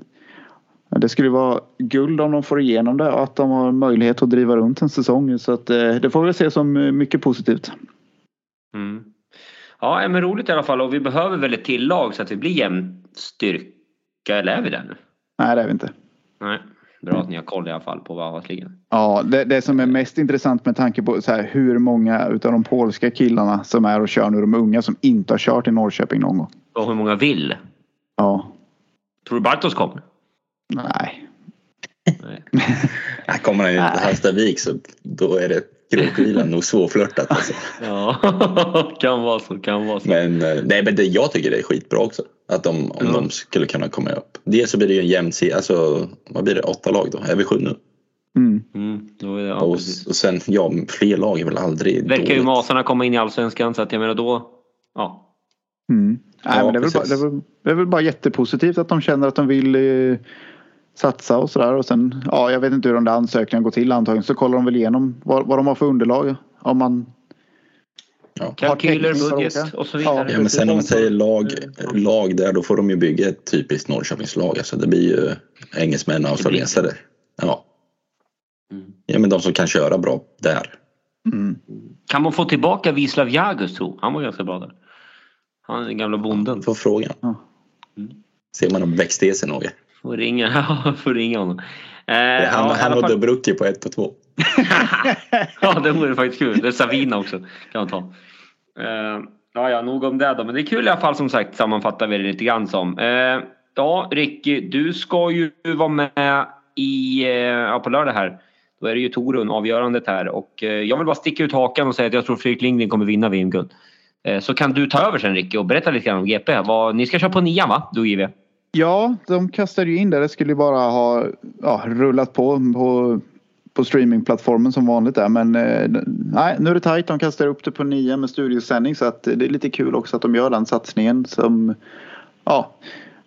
det skulle vara guld om de får igenom det och att de har möjlighet att driva runt en säsong. Så att, eh, det får vi se som eh, mycket positivt. Mm. Ja, men roligt i alla fall. Och vi behöver väl ett till lag så att vi blir jämn styrka. Eller är vi där nu? Nej det är vi inte. Nej. Bra att ni har koll i alla fall på Bauhausligan. Ja, det, det som är mest intressant med tanke på så här, hur många utav de polska killarna som är och kör nu, de unga som inte har kört i Norrköping någon gång. Och hur många vill? Ja, Tror du Bartos kommer? Nej. Nej. <laughs> Här kommer han ju till Hallstavik så då är det krokvilan nog svårflörtat. Alltså. Ja, <laughs> kan vara så, kan vara så. Men, eh, nej, men det, jag tycker det är skitbra också. Att de, om Ja. de skulle kunna komma upp. Dels så blir det ju en jämn serie. Alltså, vad blir det? Åtta lag då? Är vi sju nu? Mm. Mm, då är det, ja, och, och sen, ja, fler lag är väl aldrig Verkar ju dåligt. Masarna komma in i Allsvenskan så att jag menar då... Ja. Mm. Nej, Ja, men det, är väl bara, det, är väl, det är väl bara jättepositivt att de känner att de vill eh, satsa och sådär. Och sen, ja, jag vet inte hur de där ansökningarna går till antagligen. Så kollar de väl igenom vad, vad de har för underlag. Om man Ja. Kalkyler, budget och så vidare. Ja, men sen om man säger lag, lag där då får de ju bygga ett typiskt Norrköpingslag. Alltså det blir ju engelsmän och australiensare. Ja. Mm. ja, men de som kan köra bra där. Mm. Kan man få tillbaka Wislav Jagus tro? Han var ganska bra där. Han är den gamla bonden. Får frågan. Ja. Ser man om växt i sig något. Får ringa, <laughs> får ringa honom. Eh, Han, ja, han och Dubrucki på ett och två. <laughs> ja, det vore faktiskt kul. Det är Savina också. Kan man ta. Eh, ja, ja, nog om det då. Men det är kul i alla fall som sagt sammanfattar vi det lite grann som. Eh, ja, Ricky, du ska ju vara med i, eh, ja, på lördag här. Då är det ju Torun, avgörandet här. Och eh, jag vill bara sticka ut hakan och säga att jag tror Fredrik Lindgren kommer vinna VM-guld. Eh, så kan du ta över sen Ricky och berätta lite grann om GP. Vad, ni ska köra på nian va? Du och JW? Ja, de kastade ju in det. Det skulle ju bara ha ja, rullat på, på på streamingplattformen som vanligt där. Men eh, nej, nu är det tajt. De kastar upp det på nio med studiosändning så att det är lite kul också att de gör den satsningen som ja,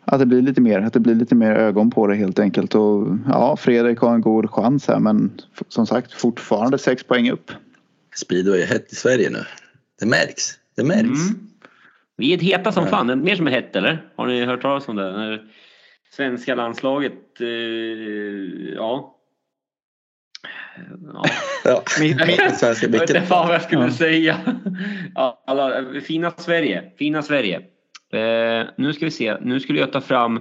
att det blir lite mer, att det blir lite mer ögon på det helt enkelt. Och ja, Fredrik har en god chans här men som sagt fortfarande sex poäng upp. Speedway är hett i Sverige nu. Det märks. Det märks. Mm. Vi är heta som fan. Mer som är hett eller? Har ni hört talas om det? När svenska landslaget, eh, ja. ja. <laughs> <laughs> Ja. Svenska Jag vet inte fan vad jag skulle Ja. säga. Ja, alla, fina Sverige. Fina Sverige. Eh, nu ska vi se. Nu skulle jag ta fram.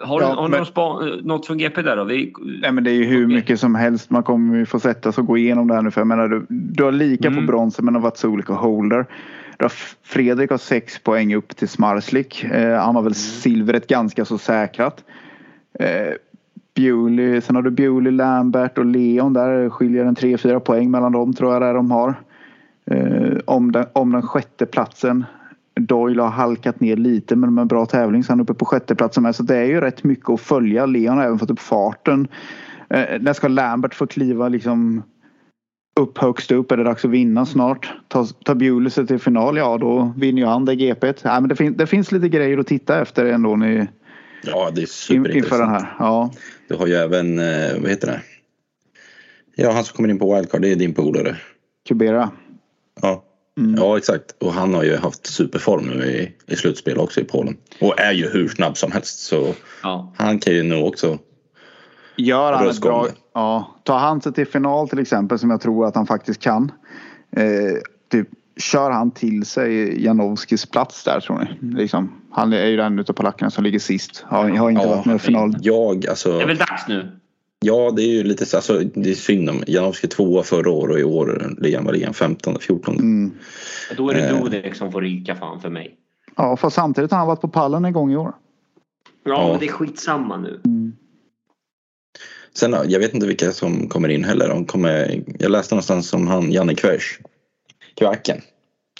Har du, Ja, har du men- något, spa, något från GP där då? Vi, nej men det är ju hur Okej. mycket som helst. Man kommer ju få sätta sig och gå igenom det här nu. För jag menar, du, du har lika Mm. på bronsen men har varit så olika holder. Fredrik har sex poäng upp till Smarslik. Eh, han har väl silvret ganska så säkrat. Eh, Bewley, sen har du Bewley, Lambert och Leon. Där skiljer en 3-4 poäng mellan dem tror jag där de har. Eh, om, den, om den sjätte platsen. Doyle har halkat ner lite men med en bra tävling så han är uppe på sjätteplatsen med. Så det är ju rätt mycket att följa. Leon har även fått upp farten. Eh, när ska Lambert få kliva liksom upp högst upp? Är det dags att vinna snart? Ta, ta Bewley sig till final? Ja då vinner ju han det GPet. Nej, men det, fin, det finns lite grejer att titta efter ändå ni, Ja, det är in, superintressant. inför den här. Ja. Du har ju även, eh, vad heter det? Ja, han som kommer in på wildcard, det är din polare. Kubera. Ja. Mm. ja, exakt. Och han har ju haft superform nu i, i slutspel också i Polen. Och är ju hur snabb som helst. Så ja. han kan ju nog också. Gör han ett bra... Ja, tar han sig till final till exempel som jag tror att han faktiskt kan. Eh, typ, kör han till sig Janowskis plats där tror ni? Liksom, han är ju den utav polackerna som ligger sist. Har, har inte varit med i final. Jag, alltså. Det är väl dags nu? Ja, det är ju lite så. Alltså, det är synd om Janowski tvåa förra året och i år ligger han, han 15, 14. Mm. Då är det Eh. Dudek som får ryka fan för mig. Ja, fast samtidigt har han varit på pallen en gång i år. Ja, Ja. men det är skitsamma nu. Sen jag vet inte vilka som kommer in heller. De kommer, jag läste någonstans om han Janne Kvers. Kvacken.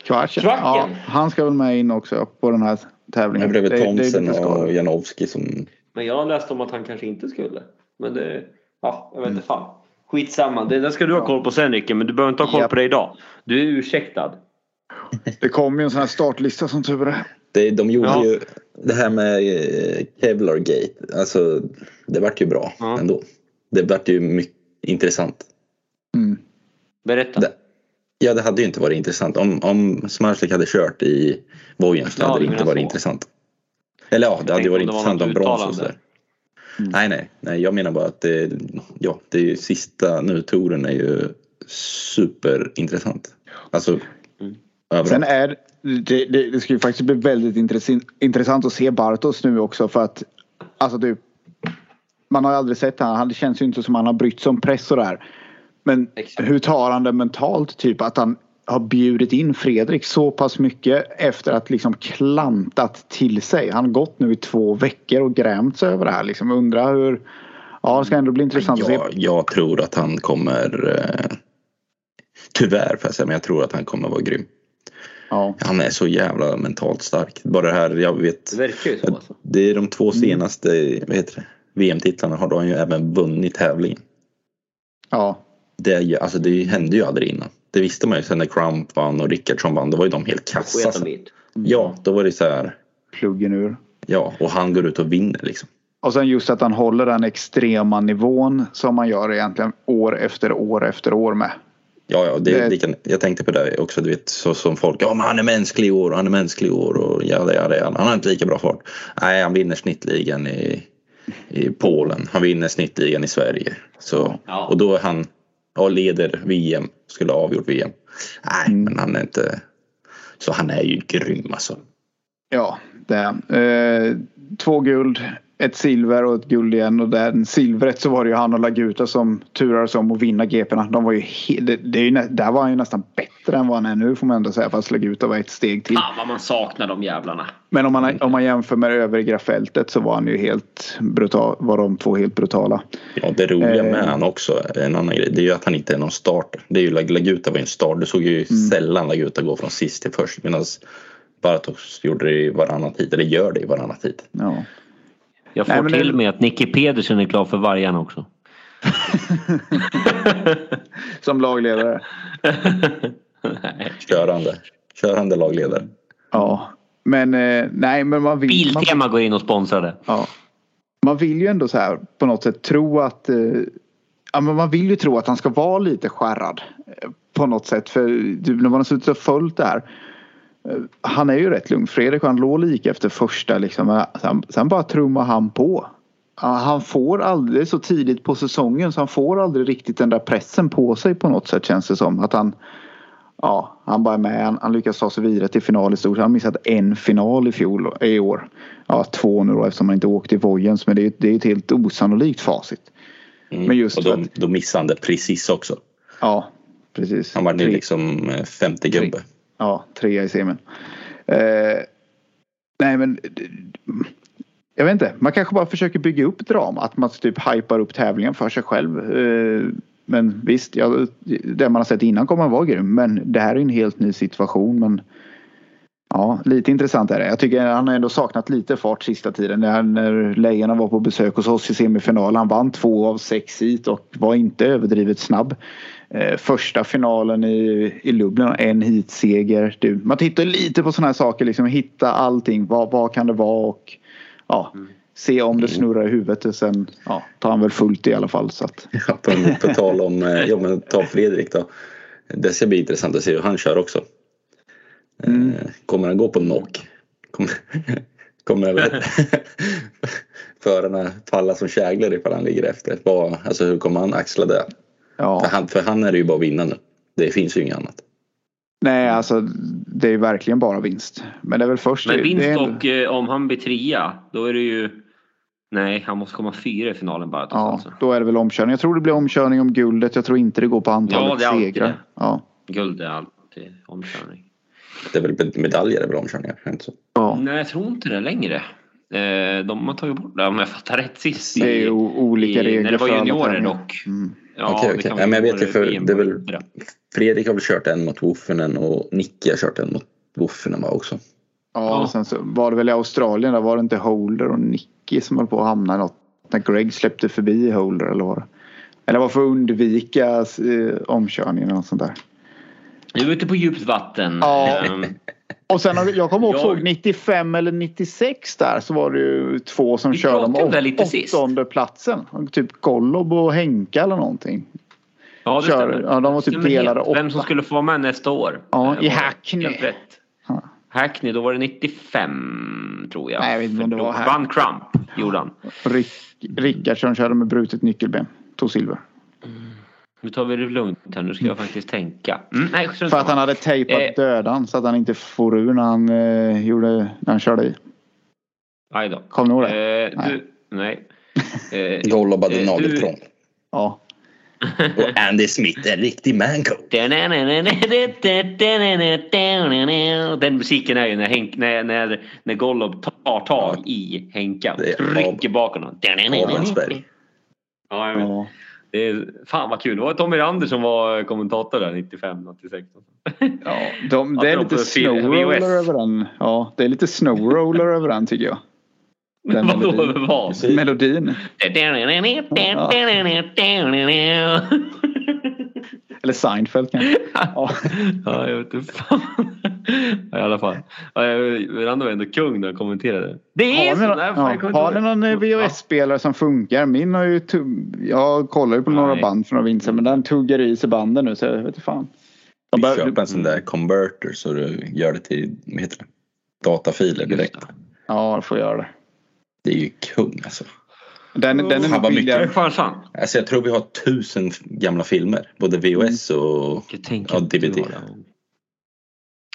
Kvarken. Ja, han ska väl med in också på den här tävlingen. Är Thomsen och Janowski som... Men jag läste om att han kanske inte skulle. Men det, ja, jag vet Mm. inte fan. Skitsamma, det där ska du ha koll på sen Rikke, men du behöver inte ha koll Japp. på det idag. Du är ursäktad. Det kommer ju en sån här startlista som tur är. Det, de gjorde Ja. ju det här med eh, Kevlar Gate. Alltså det vart ju bra Ja. ändå. Det vart ju mycket intressant. Mm. Berätta. Det, ja, det hade ju inte varit intressant. Om, om Smarslik hade kört i Vojen så hade det inte varit så. intressant. Eller ja, det hade ju varit om intressant om brons och sådär. Mm. Nej, nej, nej. Jag menar bara att det, ja, det är ju sista nu. Touren är ju superintressant. Alltså, Mm. överallt. Sen är det, det, det ska ju faktiskt bli väldigt intressant, intressant att se Bartos nu också för att alltså du, man har ju aldrig sett han. Det känns ju inte som han har brytt sig om press och där. Men Exakt. hur tar han det mentalt? Typ att han har bjudit in Fredrik så pass mycket efter att liksom klantat till sig. Han har gått nu i två veckor och grämt sig över det här. Liksom undrar hur. Ja, det ska ändå bli intressant att se. jag, jag tror att han kommer... Eh, tyvärr får jag säga, men jag tror att han kommer vara grym. Ja. Han är så jävla mentalt stark. Bara det här, jag vet. Det verkar ju så alltså. Det är de två senaste vad heter det, VM-titlarna har de ju även vunnit tävlingen. ja. Det, är ju, alltså det hände ju aldrig innan. Det visste man ju sen när Crump vann och Rickardsson vann. Då var ju de helt kassa. Det. Ja, då var det så här. Pluggen ur. Ja, och han går ut och vinner liksom. Och sen just att han håller den extrema nivån som man gör egentligen år efter år efter år med. Ja, ja, det, Det- det kan, jag tänkte på det också. Du vet, så som folk. Ja, men han är mänsklig i år och han är mänsklig i år. Och ja, det är det. Han har inte lika bra fart. Nej, han vinner snittligan i, i Polen. Han vinner snittligan i Sverige. Så, Ja. Och då är han och leder VM. Skulle ha avgjort VM. Nej, Mm. men han är inte. Så han är ju grym alltså. Ja, det är eh, Två guld, ett silver och ett guld igen. Och den silvret så var det ju han och Laguta som turades om att vinna GP'na. De var ju det, det är ju, där var han ju nästan bättre än vad han är nu får man ändå säga. Fast Laguta var ett steg till. Fan vad man saknar de jävlarna. Men om man, om man jämför med övriga fältet så var han ju helt brutal. Var de två helt brutala. Ja, det roliga Eh. med han också, en annan grej, det är ju att han inte är någon starter. Det är ju Lag- Laguta var ju en start. Du såg ju Mm. sällan Laguta gå från sist till först. Medan Bartos gjorde det i varannan tid, eller gör det i varannan tid. Ja. Jag får Nej, till det- med att Nicky Pedersen är klar för Vargarna också. <laughs> Som lagledare. Körande. Körande lagledare. Ja. Men eh, nej men man vill. Man, Biltema går in och sponsrar det. Ja. Man vill ju ändå så här på något sätt tro att eh, ja, men man vill ju tro att han ska vara lite skärrad. eh, på något sätt. För du, när man har suttit och följt det här. Eh, Han är ju rätt lugn. Fredrik han låg lika efter första liksom. Sen, sen bara trummar han på. Han får aldrig så tidigt på säsongen så han får aldrig riktigt den där pressen på sig på något sätt känns det som. Att han, ja, han bara är med. Han, han lyckas ta sig vidare till final i stort. Han har missat en final i fjol, i år. Ja, två nu då eftersom han inte åkte i Vojens. Men det är, det är ett helt osannolikt facit. Mm. Men just och då, för att- då missade precis också. Ja, precis. Han var nu liksom eh, femte gubbe. Ja, trea i semin. Eh, nej men. Jag vet inte. Man kanske bara försöker bygga upp drama. Att man typ hypar upp tävlingen för sig själv. Eh, men visst, ja, det man har sett innan kommer att vara grym. Men det här är en helt ny situation. Men ja, lite intressant är det. Jag tycker han har ändå saknat lite fart sista tiden. När, när Lejonen var på besök hos oss i semifinal. Han vann två av sex hit och var inte överdrivet snabb. Eh, första finalen i, i Lublin och en hitseger. Du, man tittar lite på sådana här saker. Liksom, hitta allting. Vad, vad kan det vara? Och ja, se om det snurrar i huvudet. Och sen ja, tar han väl fullt i alla fall. Så att, <laughs> Ja, på, på tal om, eh, ja men ta Fredrik då. Det ska bli intressant att se hur han kör också. Mm. Eh, Kommer han gå på knock? <laughs> Kommer, kommer väl <laughs> förarna falla som käglor ifall han ligger efter? Vad, alltså hur kommer han axla det? För ja, han, för han är det ju bara vinna nu. Det finns ju inget annat. nej, alltså det är verkligen bara vinst. Men det är väl först. Men vinst det och eh, om han blir trea då är det ju... Nej, han måste komma fyra i finalen bara. Ja, Alltså. då är det väl omkörning. Jag tror det blir omkörning om guldet. Jag tror inte det går på antalet Ja, det är alltid segrar. det. Ja. Guld är alltid omkörning. Det är väl medaljer är väl omkörningar? Inte så? Ja. Nej, jag tror inte det längre. Eh, De har tagit bort det om jag fattar rätt sist. Det är ju olika i, regler När det var juniorer dock. Mm. Ja, okej. kan Ja, men jag vet ju för det är väl. Fredrik har väl kört en mot Woffenen och Nicky har kört en mot Woffenen va också. Ja, Ja. och sen så var det väl i Australien där var det inte Holder och Nicky som höll på att hamna i något. När Greg släppte förbi Holder eller vad det Eller var för att undvika eh, omkörningen eller något sånt där. Är vi ute på djupt vatten. Ja. Och sen har- jag kommer också Jag- ihåg 95 eller 96 där så var det ju två som Vi körde om sist. åttonde platsen. Typ Gollob och Henka eller någonting. Ja, det Kör- stämmer. ja, de var typ delade helt. Vem åtta. som skulle få vara med nästa år. Ja, Eh, i Hackney. Ja. Hackney, då var det 95 tror jag. Nej, jag vet inte om det var Hackney. Vann Crump, gjorde han. Rick, körde med brutet nyckelben. Tog silver. Nu tar vi det lugnt här, nu ska jag faktiskt tänka. Mm, nej, För att han hade tejpat Eh. dödan så att han inte for ur när han, eh, gjorde, när han körde i. Aj då. Kommer ni ihåg det? Eh, du, nej. <laughs> Eh, Gollob hade eh, nageltrång. Ja. Och Andy Smith en riktig manco. <laughs> Den musiken är ju när, Henk, när, när, när Gollob tar tag i Henka. Det är Rycker bak honom. Ja, jag vet. Det är, fan vad kul. Det var Tommy Rander som var kommentator där 95, 96. ja de, det är lite snowroller över den. Ja, det är lite snowroller över den tycker jag. Den Vadå melodin. över vad? Melodin. Eller Seinfeld kanske. Ja. <laughs> Ja, jag vet inte fan. <laughs> Ja, I alla fall. Rander var ändå kung när han kommenterade. Det är Har så! ni, någon, Nej, fan, ja, har ni någon VHS-spelare som funkar? Min har ju... Jag kollar ju på några Nej. band några vinster men den tuggar i sig banden nu så jag vet inte fan. Du bör- köper en sån där converter så du gör det till vad heter det? datafiler direkt. Ja, jag får göra det. Det är ju kung alltså. Den, den är nog billigare. Alltså. Jag tror vi har tusen gamla filmer. Både VHS och tänker ja, inte DVD.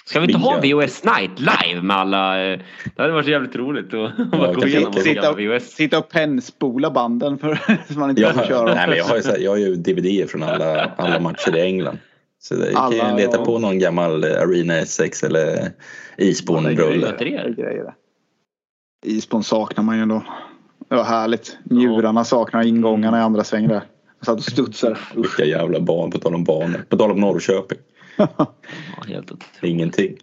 Ska vi inte ha. VHS Night live med alla? eh, Det hade varit jävligt roligt att bara gå igenom alla Sitta och, VHS. sitta och pennspola banden för <laughs> så man inte har, köra. nej, men jag, har ju, här, jag har ju DVD från alla, alla matcher i England. Så det, jag kan Alla, ju leta ja. på någon gammal Arena S6 eller Ja, det är Isborn-rulle. Isbon saknar man ju ändå. Det var härligt. Njurarna saknar ingångarna i andra svängen där. Jag satt och studsade. Vilka jävla barn på tal om banor. På tal om Norrköping. Helt otroligt. Ingenting.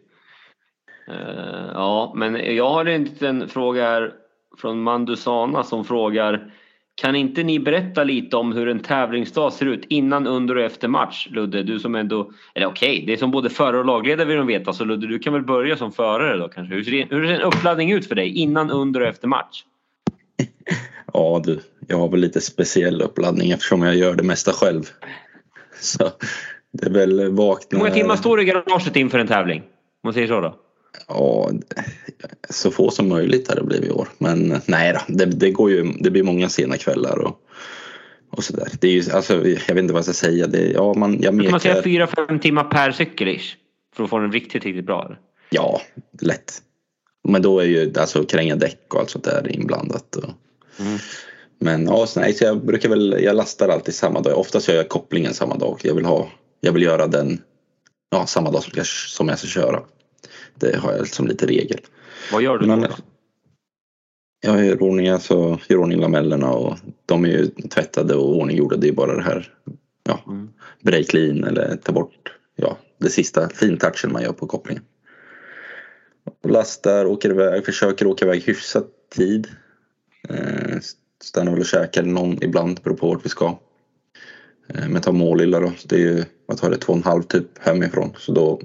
Eh, ja, men jag har en liten fråga här från Mandusana som frågar Kan inte ni berätta lite om hur en tävlingsdag ser ut innan, under och efter match? Ludde, du som ändå... Eller okej, det är som både förare och lagledare vill de veta. Så Ludde, du kan väl börja som förare då kanske? Hur ser, hur ser en uppladdning ut för dig innan, under och efter match? <laughs> Ja du, jag har väl lite speciell uppladdning eftersom jag gör det mesta själv. <laughs> Så Det är väl vakna... Hur många timmar står du i garaget inför en tävling? Om man säger så då? Ja, så få som möjligt har det blivit i år. Men nej då, det, det, går ju, det blir många sena kvällar och, och sådär. Det är ju, alltså, jag vet inte vad jag ska säga. Det, ja, man, jag Kan man säga mekar, fyra, fem timmar per cykel ish? För att få den riktigt, riktigt bra? eller? ja, lätt. Men då är ju alltså kränga däck och allt sånt där inblandat. Och, Mm. Men ja, så, nej, så jag brukar väl, jag lastar alltid samma dag. Oftast gör jag kopplingen samma dag. Jag vill, ha, jag vill göra den ja, samma dag som jag, som jag ska köra. Det har jag som lite regel. Vad gör du Men- då? Jag gör ordning, alltså, gör ordning lamellerna och de är ju tvättade och ordninggjorda. Det är bara det här ja, Mm. break clean eller ta bort ja, det sista fintouchen man gör på kopplingen. Och lastar, åker iväg, försöker åka iväg hyfsat tid. Eh, stannar väl och käkar någon ibland, beror på vart vi ska. Eh, men ta Målilla då, det är ju, vad tar det, två och en halv typ hemifrån. Så då,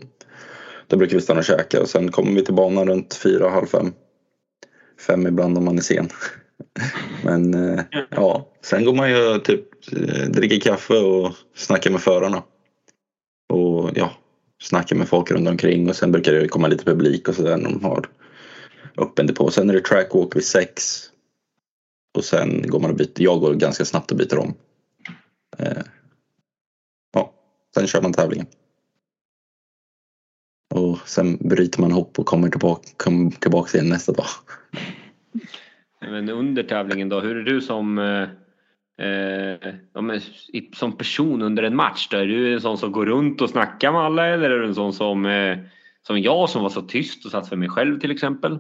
då brukar vi stanna och käka och sen kommer vi till banan runt fyra, halv fem. Fem ibland om man är sen. <laughs> Men eh, ja, sen går man ju typ eh, dricker kaffe och snackar med förarna. Och ja, snackar med folk runt omkring och sen brukar det komma lite publik och sådär när de har öppen depå. Sen är det trackwalk vid sex. Och sen går man och byter. Jag går ganska snabbt och byter om. Eh, ja, sen kör man tävlingen. Och sen bryter man ihop och kommer tillbaka, kommer tillbaka igen nästa dag. Men under tävlingen då, hur är du som, eh, eh, som person under en match? Då? Är du en sån som går runt och snackar med alla eller är du en sån som, eh, som jag som var så tyst och satt för mig själv till exempel?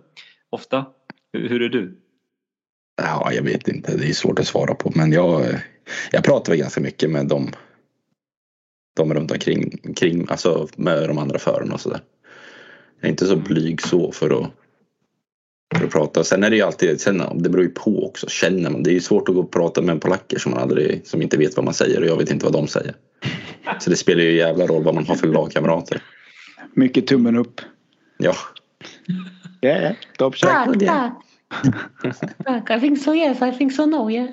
Ofta. Hur, hur är du? Ja, jag vet inte. Det är svårt att svara på. Men jag, jag pratar väl ganska mycket med dem. De runt omkring, kring, alltså med de andra förarna och sådär. Jag är inte så blyg så för att, för att prata. Sen är det ju alltid, sen, det beror ju på också. Känner man, det är ju svårt att gå och prata med polacker som, man aldrig, som inte vet vad man säger och jag vet inte vad de säger. Så det spelar ju jävla roll vad man har för lagkamrater. Mycket tummen upp. Ja, Ja, ja. Top. Tack, tack. Tack, I think so yes, I think so no yeah.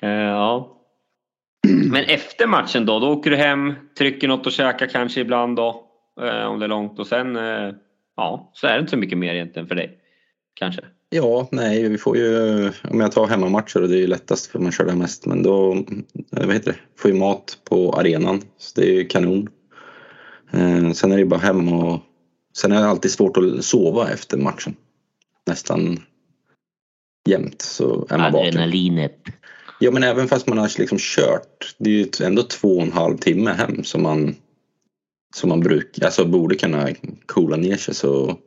Eh, ja. Men efter matchen då, då åker du hem, trycker något och käkar kanske ibland då. Eh, om det är långt och sen, eh, ja, så är det inte så mycket mer egentligen för dig. Kanske. Ja, nej, vi får ju, om jag tar hemmamatcher och det är ju lättast för man kör där mest, men då, vad heter det, får ju mat på arenan, så det är ju kanon. Eh, sen är det ju bara hem och sen är det alltid svårt att sova efter matchen. Nästan jämt så är man vaken. Ja, men även fast man har liksom kört, det är ju ändå två och en halv timme hem som man, som man bruk, alltså borde kunna coola ner sig så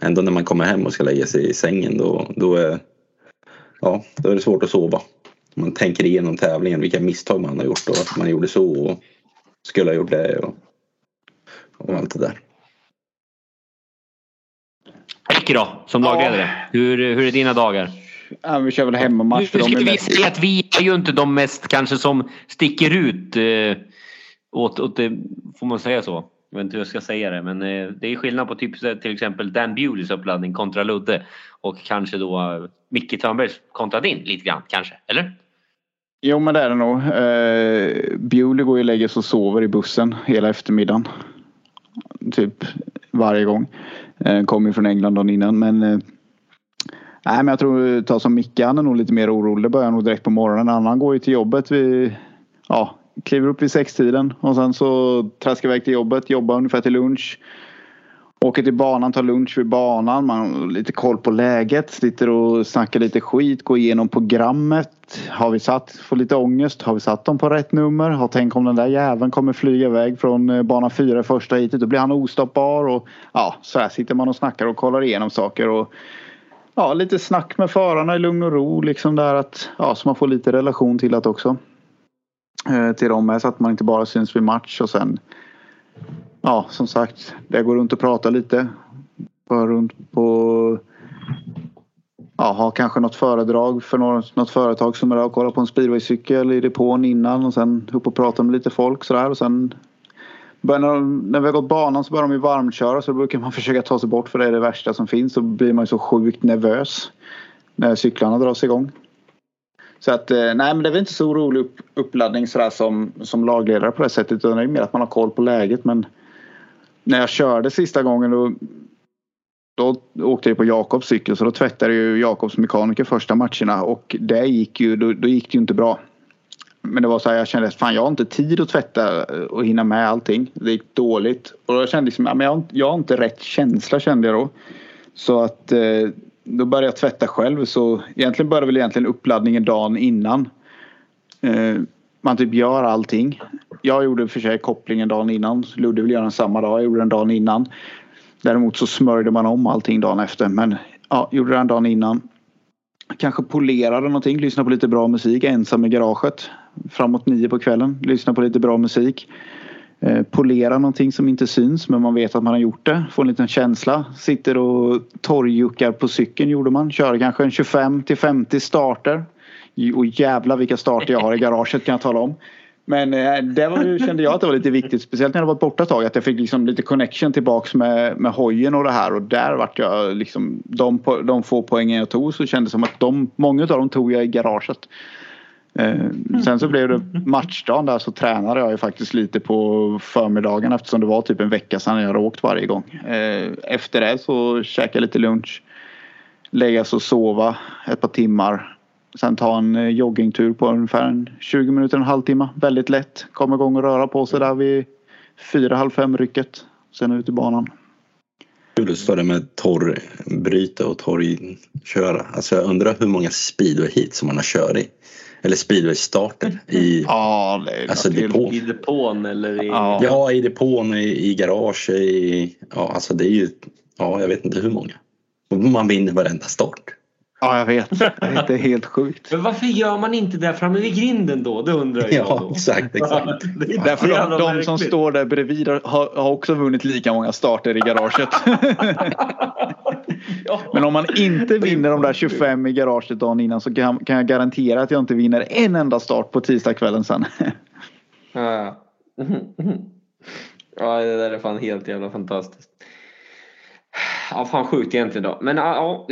ändå när man kommer hem och ska lägga sig i sängen då, då, är, ja, då är det svårt att sova. Man tänker igenom tävlingen, vilka misstag man har gjort och att man gjorde så och skulle ha gjort det och, och allt det där. Micke då, som lagledare. Hur, hur är dina dagar? Ja, vi kör väl hemmamatch Nu är vi säga att vi är ju inte de mest kanske som sticker ut. Eh, åt, åt får man säga så? Jag vet inte hur jag ska säga det men eh, det är skillnad på typ, till exempel Dan Bewleys uppladdning kontra Ludde. Och kanske då eh, Micke Törnbergs kontra din lite grann kanske, eller? Jo men det är det nog. Eh, Bewley går ju och lägger sig och sover i bussen hela eftermiddagen. Typ varje gång. Eh, kommer från England dagen innan men eh, Nej men jag tror ta som Micke han är nog lite mer orolig. Det börjar nog direkt på morgonen. En annan går ju till jobbet vid Ja kliver upp vid sextiden och sen så traskar iväg till jobbet. Jobbar ungefär till lunch. Åker till banan, tar lunch vid banan. Man har lite koll på läget. Sitter och snackar lite skit. Går igenom programmet. Har vi satt, får lite ångest. Har vi satt dem på rätt nummer? Har tänkt om den där jäveln kommer flyga iväg från eh, bana fyra första heatet. Då blir han ostoppbar. Och, ja, så här sitter man och snackar och kollar igenom saker. Och, ja, lite snack med förarna i lugn och ro. Liksom där att, ja, så man får lite relation till det också. Eh, till dem med så att man inte bara syns vid match och sen Ja, som sagt, det går runt och pratar lite. Bara runt på... Ja, ha kanske något föredrag för något, något företag som är där och kollar på en speedwaycykel i depån innan och sen upp och prata med lite folk sådär och sen de- när vi har gått banan så börjar de ju varmköra så då brukar man <laughs> försöka ta sig bort för det är det värsta som finns. Så blir man ju så sjukt nervös när cyklarna dras igång. Så att eh, nej men det är väl inte så rolig upp, uppladdning sådär som, som lagledare på det sättet utan det är mer att man har koll på läget men när jag körde sista gången då, då åkte jag på Jakobs cykel så då tvättade ju Jakobs mekaniker första matcherna och det gick ju, då, då gick det ju inte bra. Men det var så här, jag kände att fan jag har inte tid att tvätta och hinna med allting. Det gick dåligt. Och då kände liksom, jag, men jag, har inte rätt känsla kände jag då. Så att eh, då började jag tvätta själv så egentligen började väl egentligen uppladdningen dagen innan. Eh, man typ gör allting. Jag gjorde för sig kopplingen dagen innan. Ludde ville göra den samma dag. Jag gjorde den dagen innan. Däremot så smörjde man om allting dagen efter. Men ja, gjorde den dagen innan. Kanske polerade någonting. Lyssnade på lite bra musik ensam i garaget. Framåt nio på kvällen. lyssna på lite bra musik. Eh, polera någonting som inte syns men man vet att man har gjort det. Får en liten känsla. Sitter och torrjuckar på cykeln gjorde man. Körde kanske en 25 till 50 starter. Och jävla vilka starter jag har i garaget kan jag tala om. Men eh, det var, kände jag att det var lite viktigt. Speciellt när jag varit borta ett tag. Att jag fick liksom lite connection tillbaks med, med hojen och det här. Och där vart jag liksom. De, de få poängen jag tog så kändes det som att de, många av dem tog jag i garaget. Eh, sen så blev det matchdagen där så tränade jag ju faktiskt lite på förmiddagen eftersom det var typ en vecka sedan jag hade åkt varje gång. Eh, efter det så käkade jag lite lunch. Lägga sig och sova ett par timmar. Sen ta en eh, joggingtur på ungefär 20 minuter, en halvtimme. Väldigt lätt. Komma igång och röra på sig där vid fyra, halv fem rycket. Sen ut i banan. Kul att det med torrbryta och torrköra. Alltså jag undrar hur många speedway hit som man har kört i. Eller speedway-starter i ja, det alltså depå. I depån eller i... Ja, ja i depån, i, i garage, i... Ja, alltså det är ju... Ja, jag vet inte hur många. Man vinner varenda start. Ja, jag vet. Det är helt sjukt. Men varför gör man inte det framme vid grinden då? Det undrar jag Ja, då. exakt. exakt. <laughs> Därför de, de som står där bredvid har, har också vunnit lika många starter i garaget. <laughs> Men om man inte vinner de där 25 i garaget dagen innan så kan, kan jag garantera att jag inte vinner en enda start på tisdagskvällen sen. Ja. <laughs> ja, det där är fan helt jävla fantastiskt. Ja, fan sjukt egentligen då. Men ja,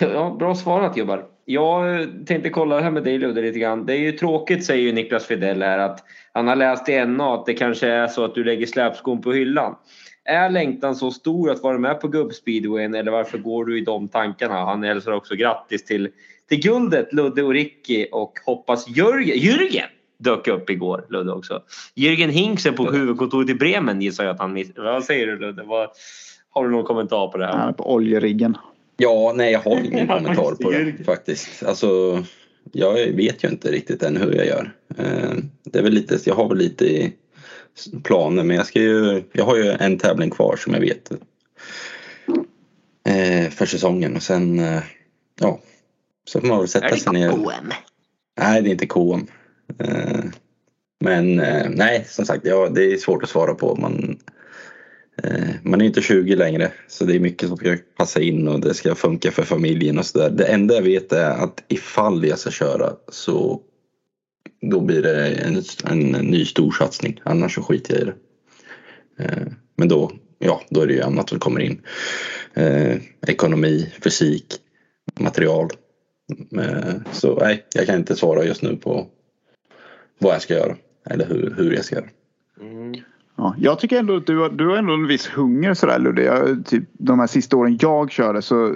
ja, <laughs> bra svarat gubbar. Jag eh, tänkte kolla det här med dig Ludde lite grann. Det är ju tråkigt säger ju Niklas Fidell här att han har läst i NA att det kanske är så att du lägger släpskon på hyllan. Är längtan så stor att vara med på gubbspeedwayen eller varför går du i de tankarna? Han hälsar också grattis till, till guldet Ludde och Ricky och hoppas Jörgen, Jürgen dök upp igår Ludde också. Jürgen Hinksen på huvudkontoret i Bremen gissar jag att han missade. Vad säger du Ludde? Vad, har du någon kommentar på det här? Han är på oljeriggen. Ja, nej jag har ingen <laughs> kommentar på det faktiskt. Alltså, jag vet ju inte riktigt än hur jag gör. Eh, det är väl lite, jag har väl lite i planer men jag ska ju, jag har ju en tävling kvar som jag vet eh, för säsongen och sen, eh, ja, så får man väl sätta sig ner. Är det KM? Nej, det är inte KM. Men nej, som sagt, ja, det är svårt att svara på. Man, Eh, man är inte 20 längre så det är mycket som ska passa in och det ska funka för familjen och sådär. Det enda jag vet är att ifall jag ska köra så då blir det en, en ny storsatsning. Annars så skiter jag i det. Eh, men då, ja, då är det ju annat som kommer in. Eh, ekonomi, fysik, material. Så nej, jag kan inte svara just nu på vad jag ska göra. Eller hur, hur jag ska göra. Mm. Ja, jag tycker ändå att du har, du har ändå en viss hunger sådär Ludde. Jag, typ, de här sista åren jag körde så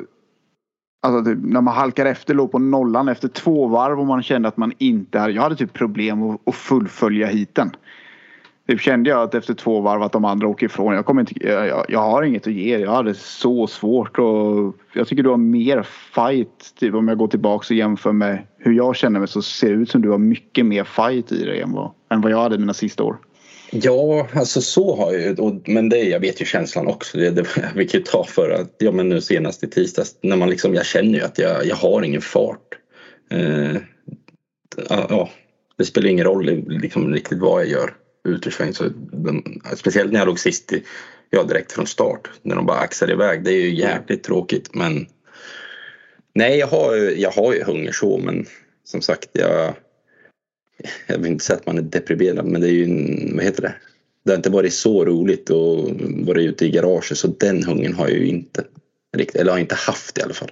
Alltså typ, när man halkar efter, låg på nollan efter två varv och man kände att man inte hade... Jag hade typ problem att, att fullfölja hiten. Typ kände jag att efter två varv att de andra åker ifrån. Jag, kommer inte, jag, jag har inget att ge. Jag hade så svårt och jag tycker du har mer fight. Typ om jag går tillbaka och jämför med hur jag känner mig så ser det ut som du har mycket mer fight i dig än vad, än vad jag hade mina sista år. Ja, alltså så har jag ju. Men det, jag vet ju känslan också. Det, det, <laughs> vi ju ta för att, ja men nu senast i tisdags, när man liksom, jag känner ju att jag, jag har ingen fart. Eh, ja, det spelar ingen roll liksom, riktigt vad jag gör utersväng. Så den, speciellt när jag låg sist i, ja, direkt från start. När de bara axade iväg. Det är ju jävligt tråkigt men Nej, jag har, jag har ju hunger så men som sagt jag <laughs> jag vill inte säga att man är deprimerad men det är ju, en, vad heter det? Det har inte varit så roligt att vara ute i garaget så den hungern har jag ju inte riktigt, eller har inte haft i alla fall.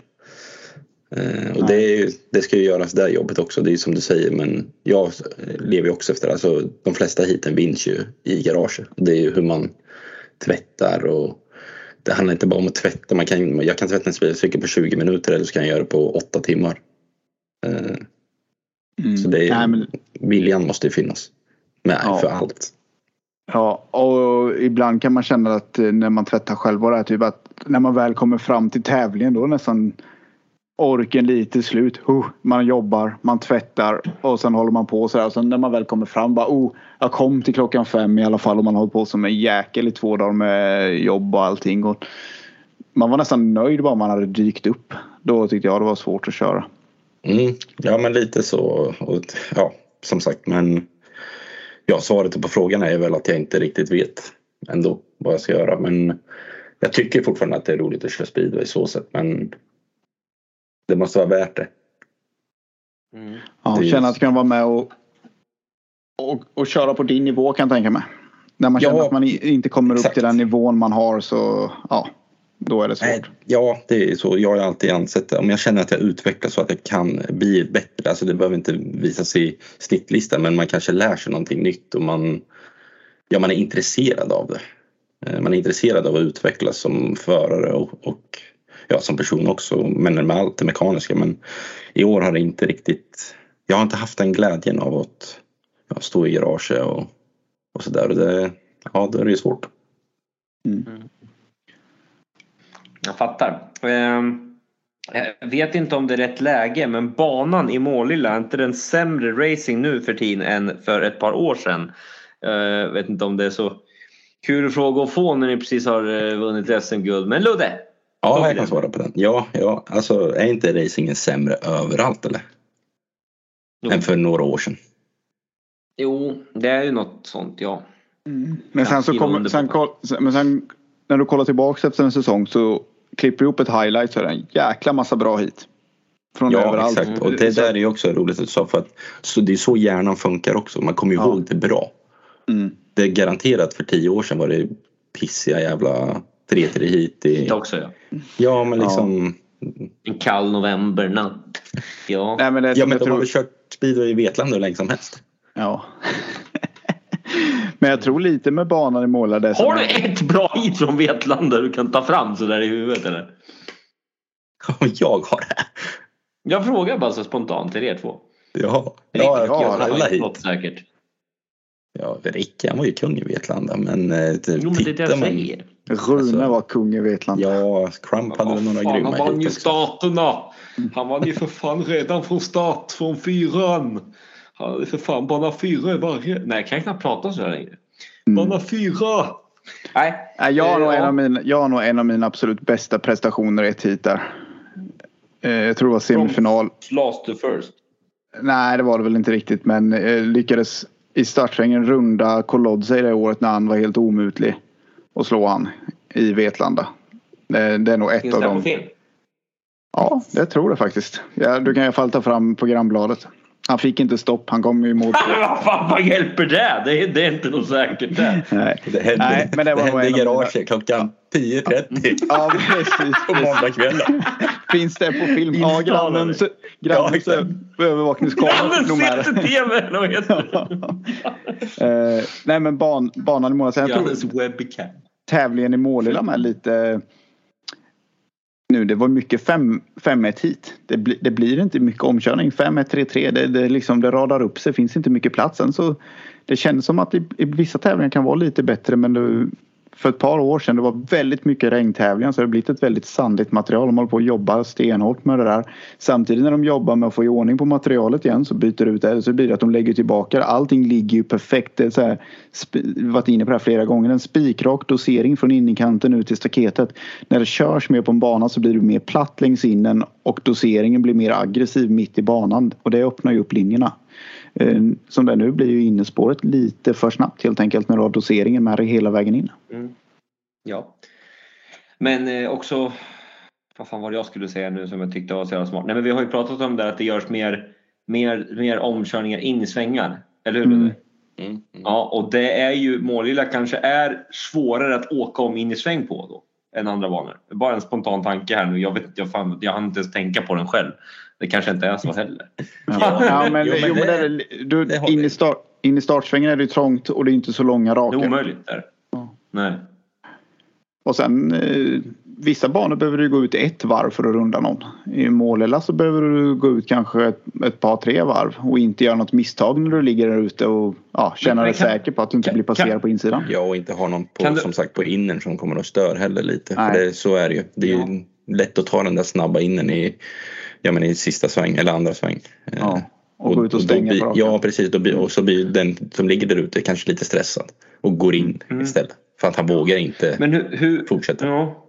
Eh, och det, ju- det ska ju göras det jobbet också, det är ju som du säger men jag lever ju också efter det. Alltså, de flesta hiten vinns ju i garaget. Det är ju hur man tvättar och det handlar inte bara om att tvätta. Man kan, jag kan tvätta en spelcykel på 20 minuter eller så kan jag göra det på 8 timmar. Eh, Mm. Så det är, Nej, men, viljan måste ju finnas med Ja. för allt. ja, och ibland kan man känna att eh, när man tvättar själv och det här, typ att när man väl kommer fram till tävlingen då nästan orken lite slut. Huh, man jobbar, man tvättar och sen håller man på sådär. Sen när man väl kommer fram bara oh, jag kom till klockan fem i alla fall och man hållit på som en jäkel i två dagar med jobb och allting. Och man var nästan nöjd bara man hade dykt upp. Då tyckte jag det var svårt att köra. Mm, ja men lite så. Och, ja, som sagt men ja, svaret på frågan är väl att jag inte riktigt vet ändå vad jag ska göra. Men jag tycker fortfarande att det är roligt att köra speedway så sett. Men det måste vara värt det. Mm. Ja, Det känna att kunna vara med och, och, och köra på din nivå kan jag tänka mig. När man Ja, känner att man inte kommer upp exakt. till den nivån man har så ja, då är det svårt. Nej, ja, det är så. Jag har alltid ansett det. Om jag känner att jag utvecklas så att jag kan bli bättre. Alltså det behöver inte visa sig i snittlistan men man kanske lär sig någonting nytt och man, ja, man är intresserad av det. Eh, Man är intresserad av att utvecklas som förare och, och ja, som person också. Men med allt det mekaniska. Men i år har det inte riktigt. Jag har inte haft den glädjen av att ja, stå i garaget och, och sådär. Ja, då är det ju svårt. Jag fattar. Ehm, Jag vet inte om det är rätt läge men banan i Målilla, är inte den sämre racing nu för tiden än för ett par år sedan? Jag vet inte om det är så kul fråga att få när ni precis har eh, vunnit SM-guld. Men Ludde! Ja, jag kan svara på den. Ja, ja, alltså är inte racingen sämre överallt eller? Jo. Än för några år sedan. Jo, det är ju något sånt ja. Men sen så kommer, sen, men sen när du kollar tillbaks efter en säsong så klipper upp ett highlight så är det en jäkla massa bra hit. Från Ja, överallt. exakt. Och det där är ju också roligt att du sa för att så det är så hjärnan funkar också. Man kommer ju Ja. ihåg det bra. Mm. Det är garanterat för tio år sedan var det pissiga jävla 3 hit i... Det också ja. Ja, men liksom... En kall novembernatt. Ja. Nej, men det är Ja, men de har tror, väl kört speedway i Vetlanda hur länge som helst. ja. Men jag tror lite med banan i Måla det är som Har du ett bra hit från Vetlanda du kan ta fram sådär i huvudet eller? Om jag har det? Jag frågar bara så spontant till er två. Ja, ja, ja, ja har alla inte hit. säkert. Ja, Rick han var ju kung i Vetlanda men... eh, Jo men det är det jag säger. Rune Alltså- var kung i Vetlanda. Ja, Crump hade väl några Fan, grymma Han vann ju också. starterna. Han vann ju för fan redan från start, från fyran. Han hade för fan bana fyra i varje... Nej, jag kan knappt prata så här längre. Mm. Bana fyra! Nej. Nej, jag, har nog Eh, en av mina, jag har nog en av mina absolut bästa prestationer i ett hit där. Eh, Jag tror det var semifinal. Last to first. Nej, det var det väl inte riktigt. Men eh, lyckades i startsvängen runda Kolodzej det året när han var helt omutlig. Och slå han i Vetlanda. Det, det är nog ett Finns av det här på dem. film? Ja, det tror det faktiskt. Ja, du kan i alla fall ta fram programbladet. Han fick inte stopp. Han kom ju emot. Men vad fan vad hjälper det? Det är, det är inte något säkert det. Nej. Det hände, Nej, men det var nog hände i garaget klockan 10.30 <laughs> Ja, precis. på måndagskvällen. Finns det på film? Ja, grannens, Ja, grannens exakt. övervakningskamera Grannen fick nog med sitter det. TV <laughs> det? Eh, nej men ban, banan i tror Grannens webcam. tävlingen i Målilla med lite nu det var mycket 5-1 hit. Det, bli, det blir inte mycket omkörning. 5-1-3-3 det, det, liksom, det radar upp sig. finns inte mycket plats. Sen så det känns som att i, i vissa tävlingar kan vara lite bättre men det, för ett par år sedan det var väldigt mycket regntävlingar så det har blivit ett väldigt sandigt material. De håller på att jobba stenhårt med det där. Samtidigt när de jobbar med att få i ordning på materialet igen så byter ut det så blir det att de lägger tillbaka det. Allting ligger ju perfekt. Det är så här, varit inne på det här flera gånger. En spikrak dosering från innerkanten ut till staketet. När det körs mer på en bana så blir det mer platt längs innen och doseringen blir mer aggressiv mitt i banan och det öppnar ju upp linjerna. Eh, Som det nu blir ju innespåret lite för snabbt helt enkelt när du har doseringen med dig hela vägen in. Ja. Men eh, också, vad fan var det jag skulle säga nu som jag tyckte var så jävla smart? Nej men vi har ju pratat om det här att det görs mer, mer, mer omkörningar in i svängar. Eller hur? Mm. Mm, mm. Ja och det är ju, Målilla kanske är svårare att åka om in i sväng på då. än andra banor. Bara en spontan tanke här nu. Jag, vet, jag, fan, jag hann inte ens tänka på den själv. Det kanske inte är så heller. Ja, ja men, Jo, men jo, men det- det, är- du, det har in, i start, in i startsvängen är det ju trångt och det är inte så långa Det är raka. omöjligt. Där. Ja. Nej. Och sen eh, vissa banor behöver du gå ut ett varv för att runda någon. I Målilla så behöver du gå ut kanske ett, ett par tre varv och inte göra något misstag när du ligger där ute och ja, känna dig kan- säker på att du inte kan- blir passerad kan- på insidan. Ja, och inte ha någon på, du- som sagt på innern som kommer att störa heller lite. Nej. För det, så är det ju. Det är ju lätt att ta den där snabba innern i, ja, men i sista sväng eller andra sväng. Eh, Ja, och gå ut och då stänga på. Ja, precis. Då blir, och så blir den som ligger där ute kanske lite stressad och går in Mm. istället. För att han vågar inte Men hur, hur, fortsätta. Ja.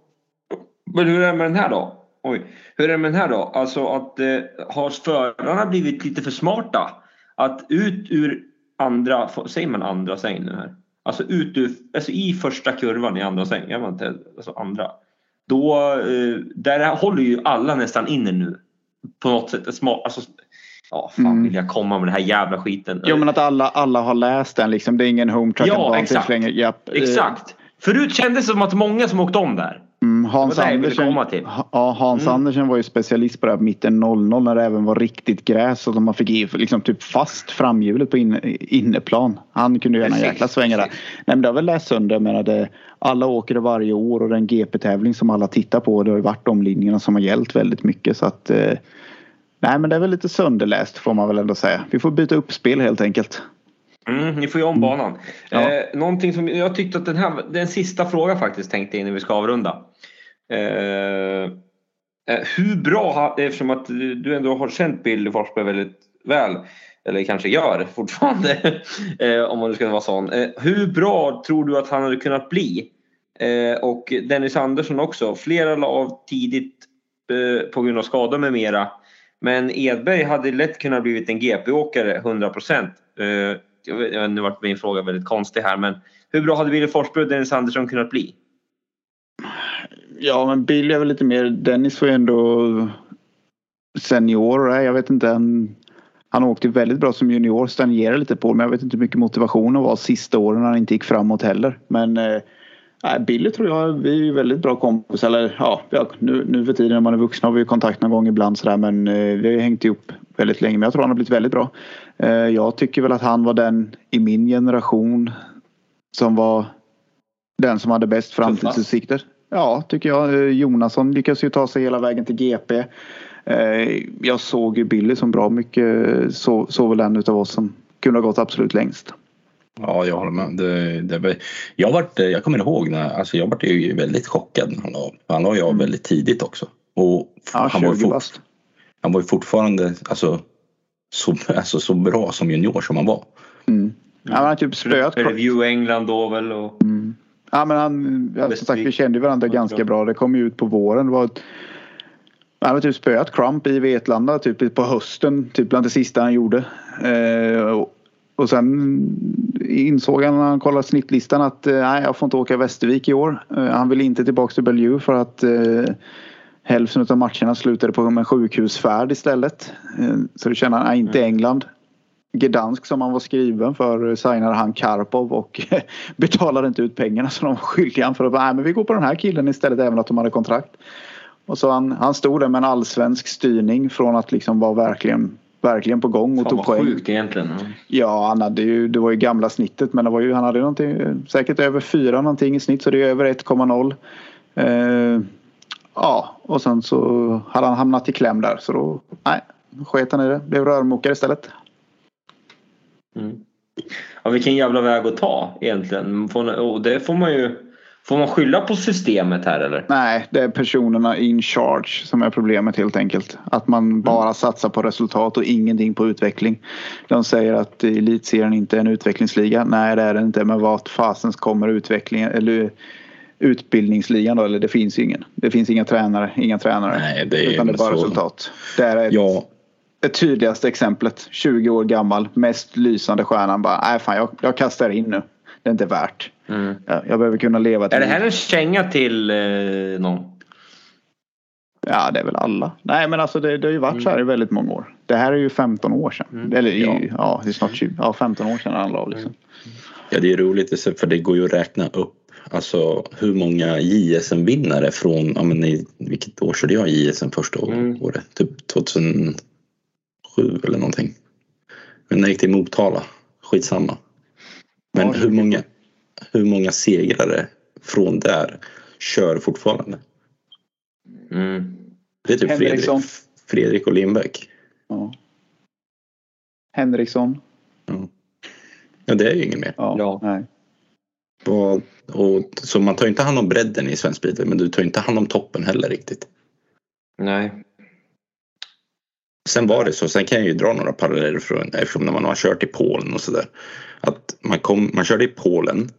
Men hur är det med den här då? Oj. Hur är det med den här då? Alltså att eh, har förarna blivit lite för smarta? Att ut ur andra, säger man andra sväng nu här? Alltså ut ur, alltså i första kurvan i andra sväng, jag inte, alltså andra. Då, eh, där håller ju alla nästan inne nu. På något sätt. Smart, alltså, ja, fan Mm. vill jag komma med den här jävla skiten? Jo men att alla, alla har läst den liksom. Det är ingen home track Ja, exakt. längre. Japp. Eh, Exakt. Förut kändes det som att många som åkte om där. Mm, Hans Det det Andersen, ja, Hans Mm. Andersen var ju specialist på det här mitten 00 när det även var riktigt gräs att man fick liksom typ fast framhjulet på inne, inneplan. Han kunde göra en jäkla sväng där. Nej men det har väl läst sönder. Jag menade, alla åker det varje år och det är en GP-tävling som alla tittar på. Det har ju varit de linjerna som har gällt väldigt mycket så att eh, Nej men det är väl lite sönderläst får man väl ändå säga. Vi får byta upp spel helt enkelt. Mm, ni får ju om banan. Ja. Eh, någonting som jag tyckte att den här, den sista fråga faktiskt tänkte jag innan vi ska avrunda. Eh, eh, hur bra, eftersom att du ändå har känt Bill Forsberg väldigt väl, eller kanske gör fortfarande, <laughs> eh, om man nu ska vara sån. Eh, hur bra tror du att han hade kunnat bli? Eh, och Dennis Andersson också. Flera la av tidigt på grund av skador med mera. Men Edberg hade lätt kunnat blivit en GP-åkare 100 procent. Jag vet, jag vet, nu vart min fråga väldigt konstig här men hur bra hade Billy Forsberg och Dennis Andersson kunnat bli? Ja men Billy är väl lite mer, Dennis var ju ändå senior. Jag vet inte. Han, han åkte väldigt bra som junior, stagnerade lite på men jag vet inte hur mycket motivationen var sista åren när han inte gick framåt heller. Men eh, nej, Billy tror jag, vi är ju väldigt bra kompisar. Eller ja, nu, nu för tiden när man är vuxen har vi ju kontakt någon gång ibland sådär men eh, vi har ju hängt ihop väldigt länge. Men jag tror han har blivit väldigt bra. Eh, jag tycker väl att han var den i min generation som var den som hade bäst framtidsutsikter. Ja, tycker jag. Eh, Jonasson lyckas ju ta sig hela vägen till GP. Eh, Jag såg ju Billy som bra mycket. Så, så väl en utav oss som kunde ha gått absolut längst. Ja, jag håller med. Det, det, jag, vart, jag kommer ihåg när alltså jag vart ju väldigt chockad när han la av. Han la ju av väldigt tidigt också. Och Mm. Ja, han, var ju 20 fort, han var ju fortfarande alltså, så, alltså, så bra som junior som han var. Mm. Ja, han har typ spöat. Review England då väl och... Ja, men han, ja, som sagt, vi kände varandra ganska bra. Det kom ju ut på våren. Det var ett, han har typ spöat Crump i Vetlanda typ på hösten. Typ bland det sista han gjorde. Eh, och, och sen insåg han när han kollade snittlistan att eh, nej, jag får inte åka Västervik i år. Eh, han vill inte tillbaka till Bellevue för att eh, hälften av matcherna slutade på en sjukhusfärd istället. Eh, så då kände han, nej inte England. Gdansk som han var skriven för eh, signade han Karpov och <laughs> betalade inte ut pengarna som de var skyldiga för att nej, men vi går på den här killen istället även att de hade kontrakt. Och så han, han stod där med en allsvensk styrning från att liksom vara verkligen, verkligen på gång och Fan tog poäng. sjukt egentligen. Ja, han hade ju, det var ju gamla snittet men det var ju, han hade någonting, säkert över 4 någonting i snitt så det är över 1,0. Eh, ja, och sen så hade han hamnat i kläm där så då, nej, sket han i det. Blev rörmokare istället. Mm. Ja, vilken jävla väg att ta egentligen. Och det får man ju... Får man skylla på systemet här eller? Nej, det är personerna in charge som är problemet helt enkelt. Att man bara satsar på resultat och ingenting på utveckling. De säger att elitserien inte är en utvecklingsliga. Nej, det är den inte. Men vart fasens kommer utvecklingen eller utbildningsligan då? Eller det finns ju ingen. Det finns inga tränare, inga tränare. Nej, det är utan det är bara så- resultat. Det är ett, Ja, det tydligaste exemplet. 20 år gammal, mest lysande stjärnan bara, nej fan jag, jag kastar in nu. Det är inte värt. Mm. Jag, jag behöver kunna leva till Är det här en känga till eh, någon? Ja, det är väl alla. Nej, men alltså det, det har ju varit så här i väldigt många år. Det här är ju 15 år sedan. Eller ja. Ja. det är snart 20. Ja, 15 år sedan han la av liksom. ja, det är roligt för det går ju att räkna upp Alltså hur många JSM-vinnare från, ja men i, vilket år körde jag JSM första Mm. året? Typ 2007 eller någonting. Men när jag gick till Motala, skitsamma. Men Ja, hur många, hur många segrare från där kör fortfarande? Mm. Det är typ Henriksson. Fredrik, Fredrik och Lindbäck. Ja. Henriksson. Ja, det är ju ingen mer. Ja. Ja. Nej. Vad- Och, så man tar inte hand om bredden i svensk speedway men du tar inte hand om toppen heller riktigt. Nej. Sen var det så, sen kan jag ju dra några paralleller från eftersom när man har kört i Polen och sådär. Att man, kom, man körde i Polen,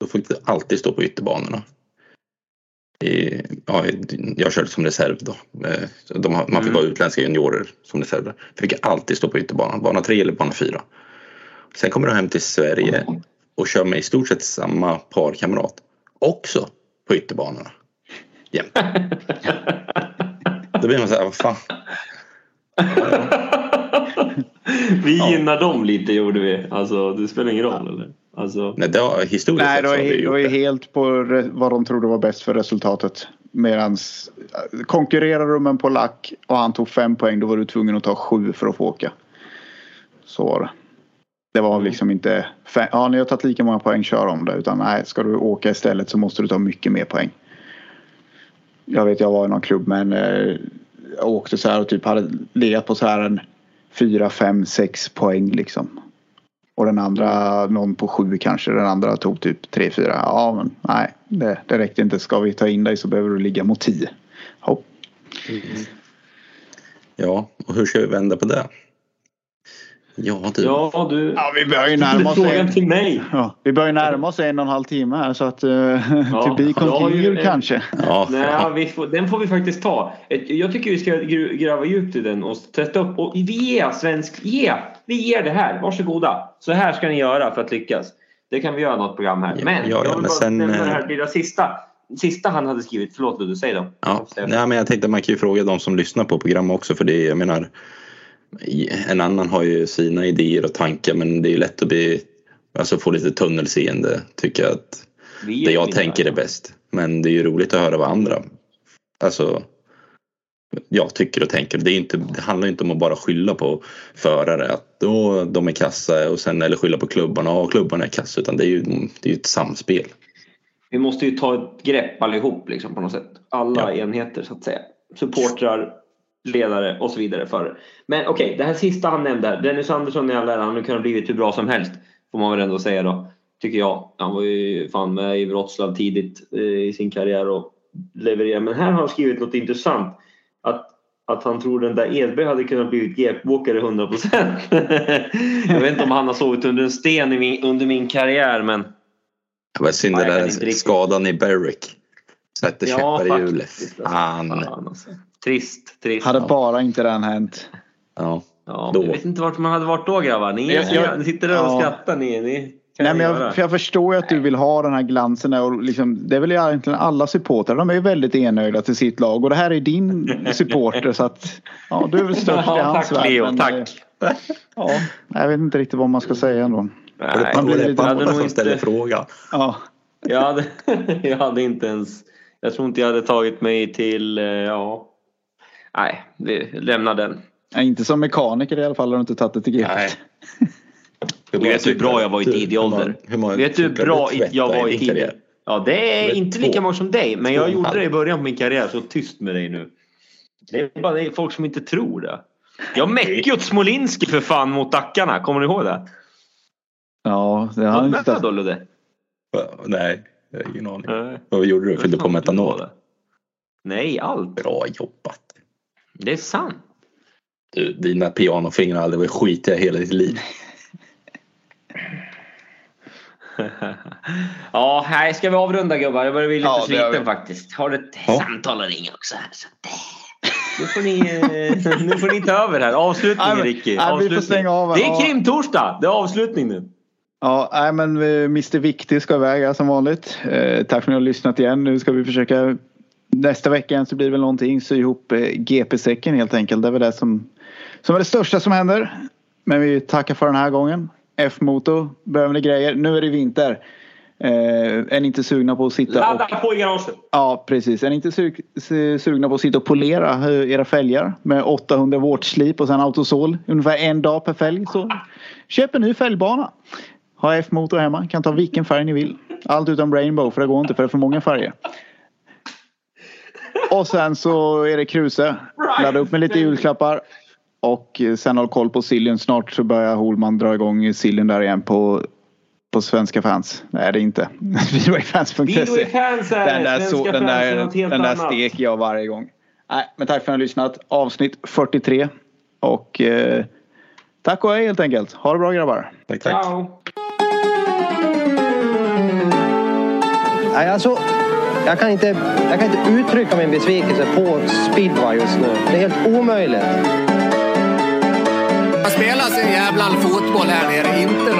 då fick du alltid stå på ytterbanorna. I, ja, jag körde som reserv då. Eh, De, man fick Mm. ha utländska juniorer som reserver. Fick alltid stå på ytterbanan, bana 3 eller bana 4. Sen kommer du hem till Sverige och kör med i stort sett samma parkamrat. Också på ytterbanorna. Jämt. Då blir man så här, vad fan. vi gynnar dem lite gjorde vi. Alltså det spelar ingen roll eller? Alltså, Nej, det har, historiskt Nej, det så var, vi det var helt på re- vad de trodde var bäst för resultatet. Medans eh, konkurrerade du med en polack och han tog fem poäng då var du tvungen att ta sju för att få åka. Så var det. Det var liksom inte, ja ni har tagit lika många poäng, kör om det. Utan nej, ska du åka istället så måste du ta mycket mer poäng. Jag vet jag var i någon klubb men eh, jag åkte så här och typ hade legat på så här en fyra, fem, sex poäng liksom. Och den andra, någon på sju kanske. Den andra tog typ tre, fyra. Ja men nej, det, det räckte inte. Ska vi ta in dig så behöver du ligga mot tio. Hopp. Ja, och hur ska vi vända på det? Ja, du. ja du. Ja vi börjar ju närma oss frågan en, till mig. ja, Vi börjar närma oss en och en halv timme här så att uh, to be continued en- kanske. Ja, Nej, vi får, den får vi faktiskt ta. Jag tycker vi ska gräva djupt i den och testa upp. Och vi ger svensk, ge, vi ger det här. Varsågoda. Så här ska ni göra för att lyckas. Det kan vi göra något program här. Ja, Men ja, jag ja, vill men bara sen, nämna det eh, här lilla sista. Sista han hade skrivit. Förlåt Ludde, säg då. Ja, nej, men jag tänkte att man kan ju fråga de som lyssnar på programmet också för det jag menar en annan har ju sina idéer och tankar men det är lätt att bli alltså få lite tunnelseende tycker jag att det jag tänker är bäst. Men det är ju roligt att höra vad andra alltså jag tycker och tänker. Det, är inte, det handlar inte om att bara skylla på förare att då, de är kassa och sen eller skylla på klubbarna och klubbarna är kassa utan det är ju, det är ju ett samspel. Vi måste ju ta ett grepp allihop liksom, på något sätt. Alla enheter så att säga. Supportrar, ledare och så vidare. För. Men okej, det här sista han nämnde här. Dennis Andersson i all han hade kunnat blivit hur bra som helst. Får man väl ändå säga då. Tycker jag. Han var ju fan med i Wroclaw tidigt eh, i sin karriär och levererade. Men här har han skrivit något intressant. Att, att han tror den där Edberg hade kunnat blivit GP-åkare 100%. jag vet inte om han har sovit under en sten i min, under min karriär men Det var synd Ja, den där skadan i Berwick. Sätter käppar i hjulet. faktiskt. Fan. Fan, alltså. Trist, trist. Hade bara inte den hänt. Ja. Ja, då. Jag vet inte vart man hade varit då grabbar. Ni, Jag- jag- ni sitter där och ja. skrattar. Ni, ni Nej, men jag, för jag förstår ju att du vill ha den här glansen och liksom, det är väl egentligen alla supportrar. De är ju väldigt enögda till sitt lag och det här är din <laughs> supporter så att ja, du är väl störst i ja, hans tack värld. Leo, men, tack. eh, Ja, jag vet inte riktigt vad man ska säga ändå. Nej, man blir det är lite- jag hade pappa nog som ställer inte, frågan. Ja, jag, hade, <laughs> jag hade inte ens... Jag tror inte jag hade tagit mig till... eh, Ja, nej, vi lämnar den. Ja, inte som mekaniker i alla fall har du inte tagit det till GP. Nej. <laughs> Vet du hur bra jag var i tidig ålder? Vet du hur bra jag var i tidig? Ja, det är inte lika många som dig. Men jag gjorde det i början på min karriär. Så tyst med dig nu. Det är bara det är folk som inte tror det. Jag meckade ju åt Smolinski för fan mot Dackarna. Kommer ni ihåg det? Ja, det har han inte. då Ludde? Nej, jag har ingen aning. Vad gjorde du? Fyllde på metanol? Nej, allt. Bra jobbat. Det är sant. Du, dina pianofingrar aldrig varit skitiga i hela ditt liv. <laughs> ja, här ska vi avrunda gubbar. Jag börjar bli lite Ja, sliten faktiskt. Har ett Ja. samtal att ringa också här. Så att, nu, får ni, eh, nu får ni ta över här. Avslutning Nej, Ricky. nej, vi får Avslutning. stänga av. Det är krimtorsdag. Det är avslutning nu. Ja, nej, men eh, Mr Viktig ska iväg som vanligt. Eh, tack för att ni har lyssnat igen. Nu ska vi försöka nästa vecka så blir det väl någonting. Sy ihop eh, GP-säcken helt enkelt. Det är väl det som, som är det största som händer. Men vi tackar för den här gången. F-motor, behöver ni grejer. Nu är det vinter. Eh, är ni inte sugna på att sitta Ladda och... på i garaget. Ja, precis. Är ni inte su- sugna på att sitta och polera eh, era fälgar med 800 vårtslip och sen autosol ungefär en dag per fälg så köp en ny fälgbana. Ha F-motor hemma, kan ta vilken färg ni vill. Allt utom rainbow för det går inte för det är för många färger. Och sen så är det kruse. Ladda upp med lite julklappar. Och sen håll koll på sillen. Snart så börjar Holman dra igång sillen där igen på, på svenska fans. Nej det är inte. Speedwayfans.se. Speedwayfans är Den där, svenska så, den där, något helt den där annat. steker jag varje gång. Nej, men tack för att ni har lyssnat. Avsnitt 43. Och eh, tack och hej helt enkelt. Ha det bra grabbar. Tack, tack. Ciao. Nej, alltså, jag, kan inte, jag kan inte uttrycka min besvikelse på speedway just nu. Det är helt omöjligt. Det spelas en jävla fotboll här nere, inte